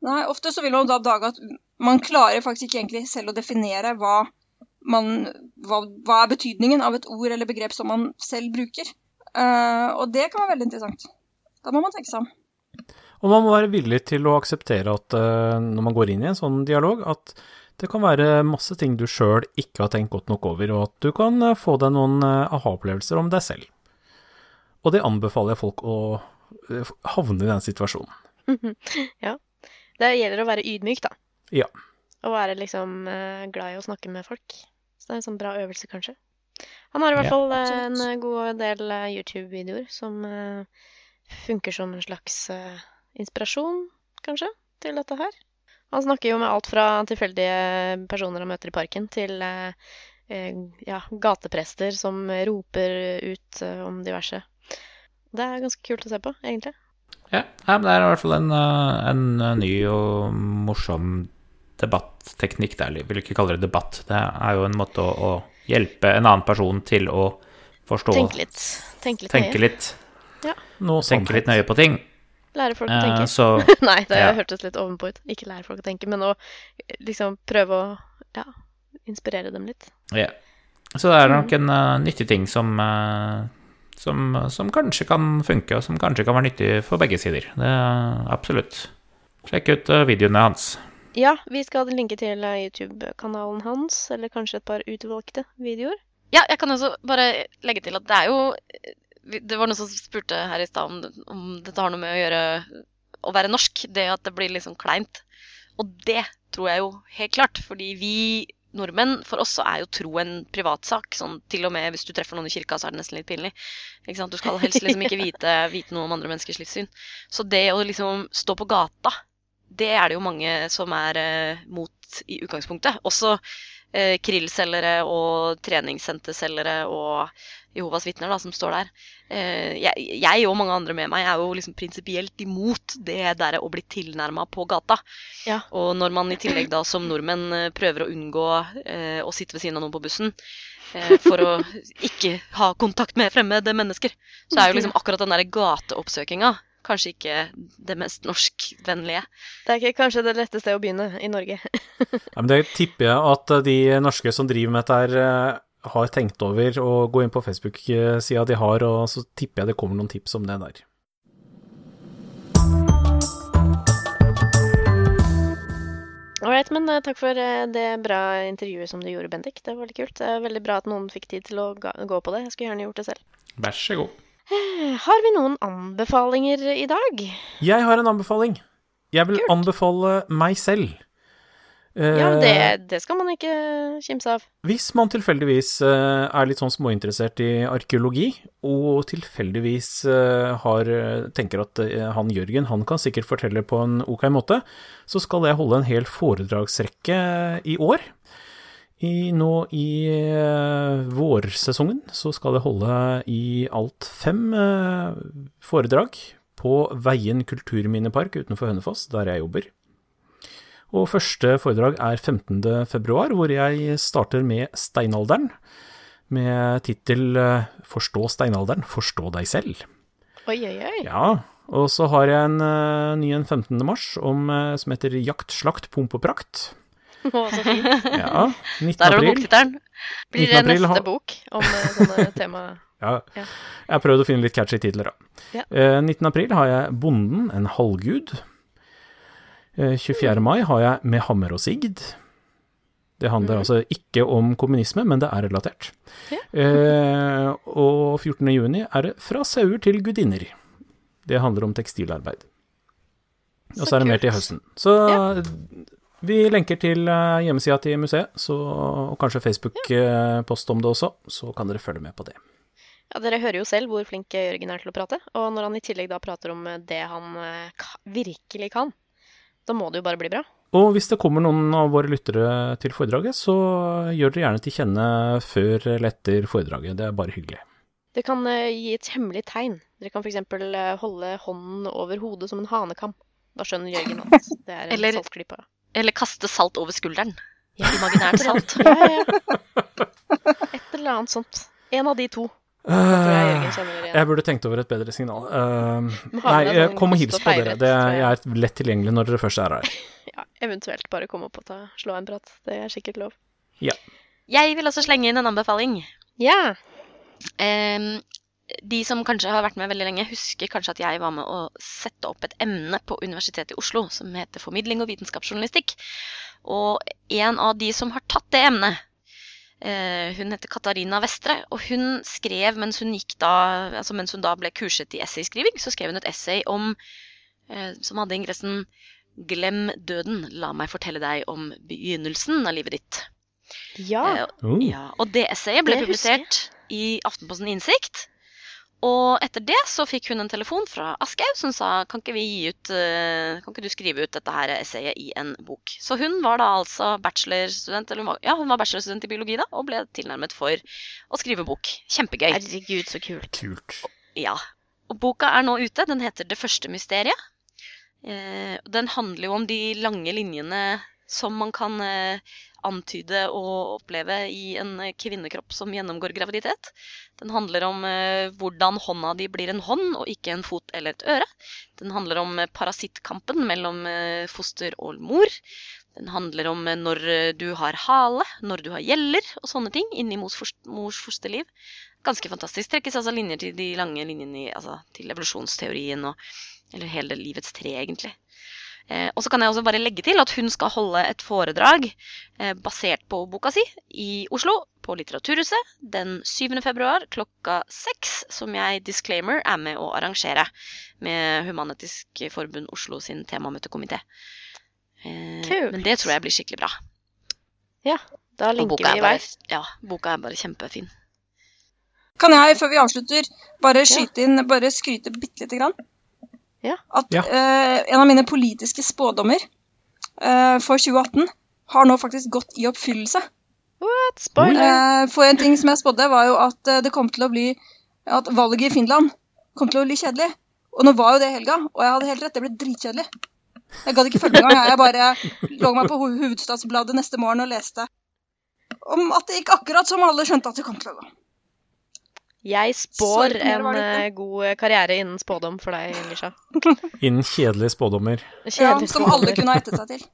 [SPEAKER 5] Nei, ofte så vil man da oppdage at man klarer faktisk ikke egentlig selv å definere hva man, hva, hva, er betydningen av et ord eller begrep som man selv bruker. Uh, og det kan være veldig interessant. Da må man tenke seg om.
[SPEAKER 1] Og man må være villig til å akseptere at uh, når man går inn i en sånn dialog, at det kan være masse ting du sjøl ikke har tenkt godt nok over, og at du kan uh, få deg noen aha-opplevelser om deg selv. Og det anbefaler jeg folk å havne i den situasjonen.
[SPEAKER 2] ja. Det gjelder å være ydmyk, da.
[SPEAKER 1] Ja.
[SPEAKER 2] Og være liksom glad i å snakke med folk. Så det er en sånn bra øvelse, kanskje. Han har i hvert fall ja, en eh, god del eh, YouTube-videoer som funker som en slags inspirasjon, kanskje, til dette her. Han snakker jo med alt fra tilfeldige personer han møter i parken, til ja, gateprester som roper ut om diverse. Det er ganske kult å se på, egentlig.
[SPEAKER 6] Ja, men det er i hvert fall en, en ny og morsom debatteknikk. Jeg vil ikke kalle det debatt. Det er jo en måte å, å hjelpe en annen person til å forstå
[SPEAKER 2] Tenke litt. Tenke litt.
[SPEAKER 6] Tenke litt,
[SPEAKER 2] ja.
[SPEAKER 6] tenke litt nøye på ting.
[SPEAKER 2] Lære folk å tenke.
[SPEAKER 6] Eh, så,
[SPEAKER 2] Nei, det ja. hørtes litt ovenpå ut. Ikke lære folk å tenke, men å liksom prøve å ja, inspirere dem litt.
[SPEAKER 6] Ja. Så det er nok en uh, nyttig ting som, uh, som, som, kanskje kan funke, og som kanskje kan være nyttig for begge sider. Det er absolutt. Sjekk ut uh, videoene hans.
[SPEAKER 2] Ja, vi skal linke til eh, YouTube-kanalen hans, eller kanskje et par utvalgte videoer.
[SPEAKER 3] Ja, jeg kan også bare legge til at det er jo Det var noen som spurte her i stad om, om, dette har noe med å gjøre å være norsk. Det at det blir liksom kleint. Og det tror jeg jo helt klart. Fordi vi nordmenn, for oss så er jo tro en privatsak. Sånn, til og med hvis du treffer noen i kirka, så er det nesten litt pinlig. Du skal helst liksom ikke vite, vite noe om andre menneskers livssyn. Så det å liksom stå på gata det er det jo mange som er eh, mot i utgangspunktet. Også eh, krillselgere og treningssenterselgere og Jehovas vitner som står der. Eh, jeg, jeg, og mange andre med meg er jo liksom prinsipielt imot det der å bli tilnærma på gata.
[SPEAKER 2] Ja.
[SPEAKER 3] Og når man i tillegg da som nordmenn eh, prøver å unngå eh, å sitte ved siden av noen på bussen eh, for å ikke ha kontakt med fremmede mennesker, så er jo liksom akkurat den der gateoppsøkinga kanskje ikke det mest norskvennlige.
[SPEAKER 2] Det er ikke kanskje det rette stedet å begynne i Norge.
[SPEAKER 1] ja, men det tipper jeg at de norske som driver med dette her, eh, har tenkt over å gå inn på Facebook-sida de har, og så tipper jeg det kommer noen tips om det der.
[SPEAKER 2] Ålreit, men uh, takk for det bra intervjuet som du gjorde, Bendik. Det var veldig kult. Det er veldig bra at noen fikk tid til å gå på det. Jeg skulle gjerne gjort det selv.
[SPEAKER 6] Vær så god.
[SPEAKER 2] Har vi noen anbefalinger i dag?
[SPEAKER 1] Jeg har en anbefaling. Jeg vil Kult. anbefale meg selv.
[SPEAKER 2] Ja, men det, eh, det, skal man ikke kimse av.
[SPEAKER 1] Hvis man tilfeldigvis eh, er litt sånn småinteressert i arkeologi, og tilfeldigvis eh, har, tenker at han Jørgen han kan sikkert fortelle på en ok måte, så skal jeg holde en hel foredragsrekke i år i, nå i uh, vårsesongen så skal jeg holde i alt fem uh, foredrag på Veien kulturminnepark utenfor Hønefoss, der jeg jobber. Og første foredrag er 15. februar, hvor jeg starter med steinalderen. Med tittel uh, 'Forstå steinalderen, forstå deg selv'.
[SPEAKER 2] Oi, oi, oi.
[SPEAKER 1] Ja, og så har jeg en ny en 15. mars som heter 'Jakt, slakt, pomp og prakt'.
[SPEAKER 2] Å, så fint.
[SPEAKER 1] Ja, 19.
[SPEAKER 3] Der har du boktittelen.
[SPEAKER 2] Blir det neste bok om eh, sånne tema?
[SPEAKER 1] ja. ja. Jeg har prøvd å finne litt catchy titler, da. Ja. Eh, 19. april har jeg Bonden, en halvgud. Eh, 24. Mm. mai har jeg Med hammer og sigd. Det handler mm. altså ikke om kommunisme, men det er relatert. Ja. Eh, og 14. juni er det Fra sauer til gudinner. Det handler om tekstilarbeid. Og så er det mer til høsten. Så ja. Vi lenker til eh, hjemmesida til museet, så, og kanskje Facebook-post om det også, så kan dere følge med på det.
[SPEAKER 2] Ja, Dere hører jo selv hvor flink Jørgen er til å prate, og når han i tillegg da prater om det han virkelig kan, da må det jo bare bli bra.
[SPEAKER 1] og hvis det kommer noen av våre lyttere til foredraget, så gjør dere gjerne til kjenne før eller etter foredraget. Det er bare hyggelig.
[SPEAKER 2] Dere kan eh, gi et hemmelig tegn. Dere kan f.eks. Holde hånden over hodet som en hanekam. Da skjønner Jørgen at det er en saltklype.
[SPEAKER 3] Eller kaste salt over skulderen.
[SPEAKER 2] Ja.
[SPEAKER 3] Imaginært salt.
[SPEAKER 2] Ja, ja, ja. Et eller annet sånt. En av de to. Det jeg.
[SPEAKER 1] Jeg burde tenkt over et bedre signal.
[SPEAKER 2] Uh,
[SPEAKER 1] nei, eh, kom og hils på dere. Det,
[SPEAKER 2] jeg.
[SPEAKER 1] er lett tilgjengelig når dere først er her.
[SPEAKER 2] Ja, eventuelt bare komme opp og ta, slå en prat. Det er sikkert lov.
[SPEAKER 3] Jeg vil også slenge inn en anbefaling.
[SPEAKER 2] Ja.
[SPEAKER 3] Em, de som kanskje har vært med veldig lenge, husker kanskje at jeg var med å sette opp et emne på Universitetet i Oslo som heter formidling og vitenskapsjournalistikk. Og en av de som har tatt det emnet, eh, hun heter Katarina Vestre, og hun skrev mens hun gikk da, altså mens hun da ble kurset i essayskriving, så skrev hun et essay om, eh, som hadde ingressen 'Glem døden, la meg fortelle deg om begynnelsen av livet ditt'.
[SPEAKER 2] Ja.
[SPEAKER 3] Eh,
[SPEAKER 1] Oh.
[SPEAKER 3] ja, og det essayet ble
[SPEAKER 2] Det
[SPEAKER 3] publisert i Aftenposten Innsikt. Og etter det så fikk hun en telefon fra Aschehoug som sa kan ikke, vi gi ut, eh, kan ikke du skrive ut dette her essayet i en bok. Så hun var da altså bachelorstudent eller hun var, ja, hun var bachelorstudent i biologi da, og ble tilnærmet for å skrive bok. Kjempegøy.
[SPEAKER 2] Herregud, så kult.
[SPEAKER 1] Kult.
[SPEAKER 3] Ja. Og boka er nå ute. Den heter Det første mysteriet. Eh, den handler jo om de lange linjene som man kan eh, antyde og oppleve i en kvinnekropp som gjennomgår graviditet. Den handler om eh, hvordan hånda di blir en hånd og ikke en fot eller et øre. Den handler om eh, parasittkampen mellom eh, foster og mor. Den handler om når du har hale, når du har gjeller og sånne ting inni mors, fosterliv ganske fantastisk. Trekkes altså linjer til de lange linjene altså, til evolusjonsteorien og Eller hele livets tre, egentlig. Eh, og så kan jeg også bare legge til at hun skal holde et foredrag eh, basert på boka si i Oslo, på Litteraturhuset, den 7. februar klokka seks, som jeg disclaimer er med å arrangere med Human-Etisk Forbund Oslo sin temamøtekomité. Eh,
[SPEAKER 2] Kult.
[SPEAKER 3] men det tror jeg blir skikkelig bra.
[SPEAKER 2] Ja,
[SPEAKER 3] Da
[SPEAKER 2] linker vi
[SPEAKER 3] er
[SPEAKER 2] i vei.
[SPEAKER 3] ja, boka er bare kjempefin.
[SPEAKER 5] Kan jeg, før vi avslutter, bare skyte inn, bare skryte bitte lite grann?
[SPEAKER 2] Ja.
[SPEAKER 5] At
[SPEAKER 1] Ja.
[SPEAKER 5] Uh, en av mine politiske spådommer uh, for 2018 har nå faktisk gått i oppfyllelse.
[SPEAKER 2] What? Spoiler.
[SPEAKER 5] Uh, for en ting som jeg spådde, var jo at det kom til å bli At valget i Finland kom til å bli kjedelig. Og nå var jo det helga, og jeg hadde helt rett. Det ble dritkjedelig. Jeg gadd ikke følge med engang. Jeg bare lå meg på Ho- Hovedstadsbladet neste morgen og leste om at det gikk akkurat som alle skjønte at det kom til å gå.
[SPEAKER 2] Jeg spår en
[SPEAKER 5] det ikke.
[SPEAKER 2] eh, god karriere innen spådom for deg, Lisha.
[SPEAKER 1] Innen kjedelige spådommer.
[SPEAKER 5] Ja,
[SPEAKER 2] Kjedelig
[SPEAKER 5] som alle kunne ha ettet seg til.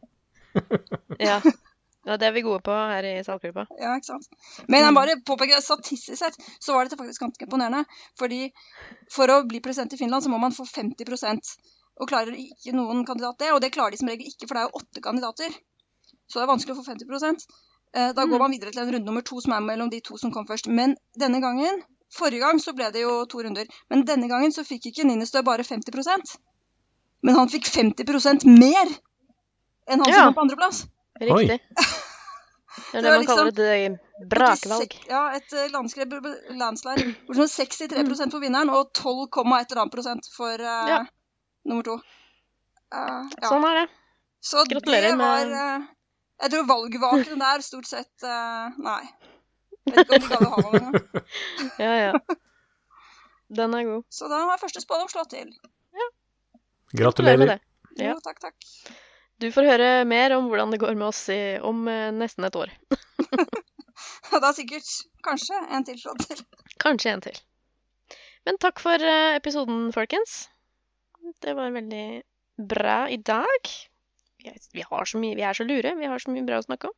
[SPEAKER 2] Ja. ja, det er vi gode på her i Salgklubba.
[SPEAKER 5] Ja, ikke sant? Men jeg bare påpeker at statistisk sett så var dette faktisk ganske imponerende. Fordi for å bli president i Finland så må man få 50 Og klarer ikke noen kandidat det, og det klarer de som regel ikke, for det er jo åtte kandidater. Så det er vanskelig å få 50 Eh, Da går man videre til en runde nummer to, som er mellom de to som kom først. Men denne gangen Forrige gang så ble det jo to runder. Men denne gangen så fikk ikke Ninnestø bare 50% Men han fikk 50% mer enn han
[SPEAKER 2] Ja.
[SPEAKER 5] som kom på andreplass.
[SPEAKER 2] Riktig. Det er
[SPEAKER 5] Det
[SPEAKER 2] det
[SPEAKER 5] var
[SPEAKER 2] man kaller
[SPEAKER 5] liksom-
[SPEAKER 2] et eh, brakvalg.
[SPEAKER 5] Ja, et landskap, landslide. Hvor sånn 63 for vinneren og 12, et eller annet prosent for uh,
[SPEAKER 2] Ja.
[SPEAKER 5] nummer to. Uh, ja.
[SPEAKER 2] Sånn er det.
[SPEAKER 5] Så
[SPEAKER 2] gratulerer
[SPEAKER 5] det var
[SPEAKER 2] med-
[SPEAKER 5] eh, Jeg tror valgvaken der stort sett Nei. Vet ikke om de gadd å ha noen engang.
[SPEAKER 2] Ja, ja. Den er god.
[SPEAKER 5] Så da har første spådom slått til.
[SPEAKER 2] Med
[SPEAKER 1] Gratulerer.
[SPEAKER 2] Ja.
[SPEAKER 5] Jo, takk, takk.
[SPEAKER 2] Du får høre mer om hvordan det går med oss i, om eh, nesten et år.
[SPEAKER 5] Og da sikkert kanskje en til slått til.
[SPEAKER 2] Kanskje en til. Men takk for eh, episoden, folkens. Det var veldig bra i dag. Vi er, vi, har så mye, vi er så lure. Vi har så mye bra å snakke om.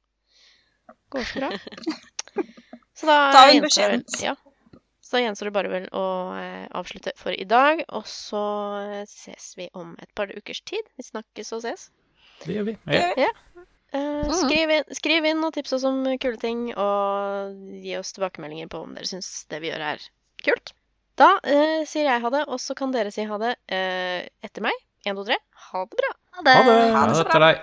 [SPEAKER 2] Går så bra. Så da
[SPEAKER 5] Ta en
[SPEAKER 2] gjenstår vel- Ja. Så da gjenstår det bare vel å eh, avslutte for i dag. Og så eh, ses vi om et par ukers tid. Vi snakkes og ses.
[SPEAKER 1] Det gjør vi.
[SPEAKER 6] Ja.
[SPEAKER 2] Eh, skriv, inn, skriv inn og tips oss om kule ting, og gi oss tilbakemeldinger på om dere syns det vi gjør er kult. Da uh, sier jeg ha det, og så kan dere si ha det uh, etter meg. 1, 2, 3. Ha det bra.
[SPEAKER 3] Ha det.
[SPEAKER 1] Ha det.
[SPEAKER 6] Ha det til deg.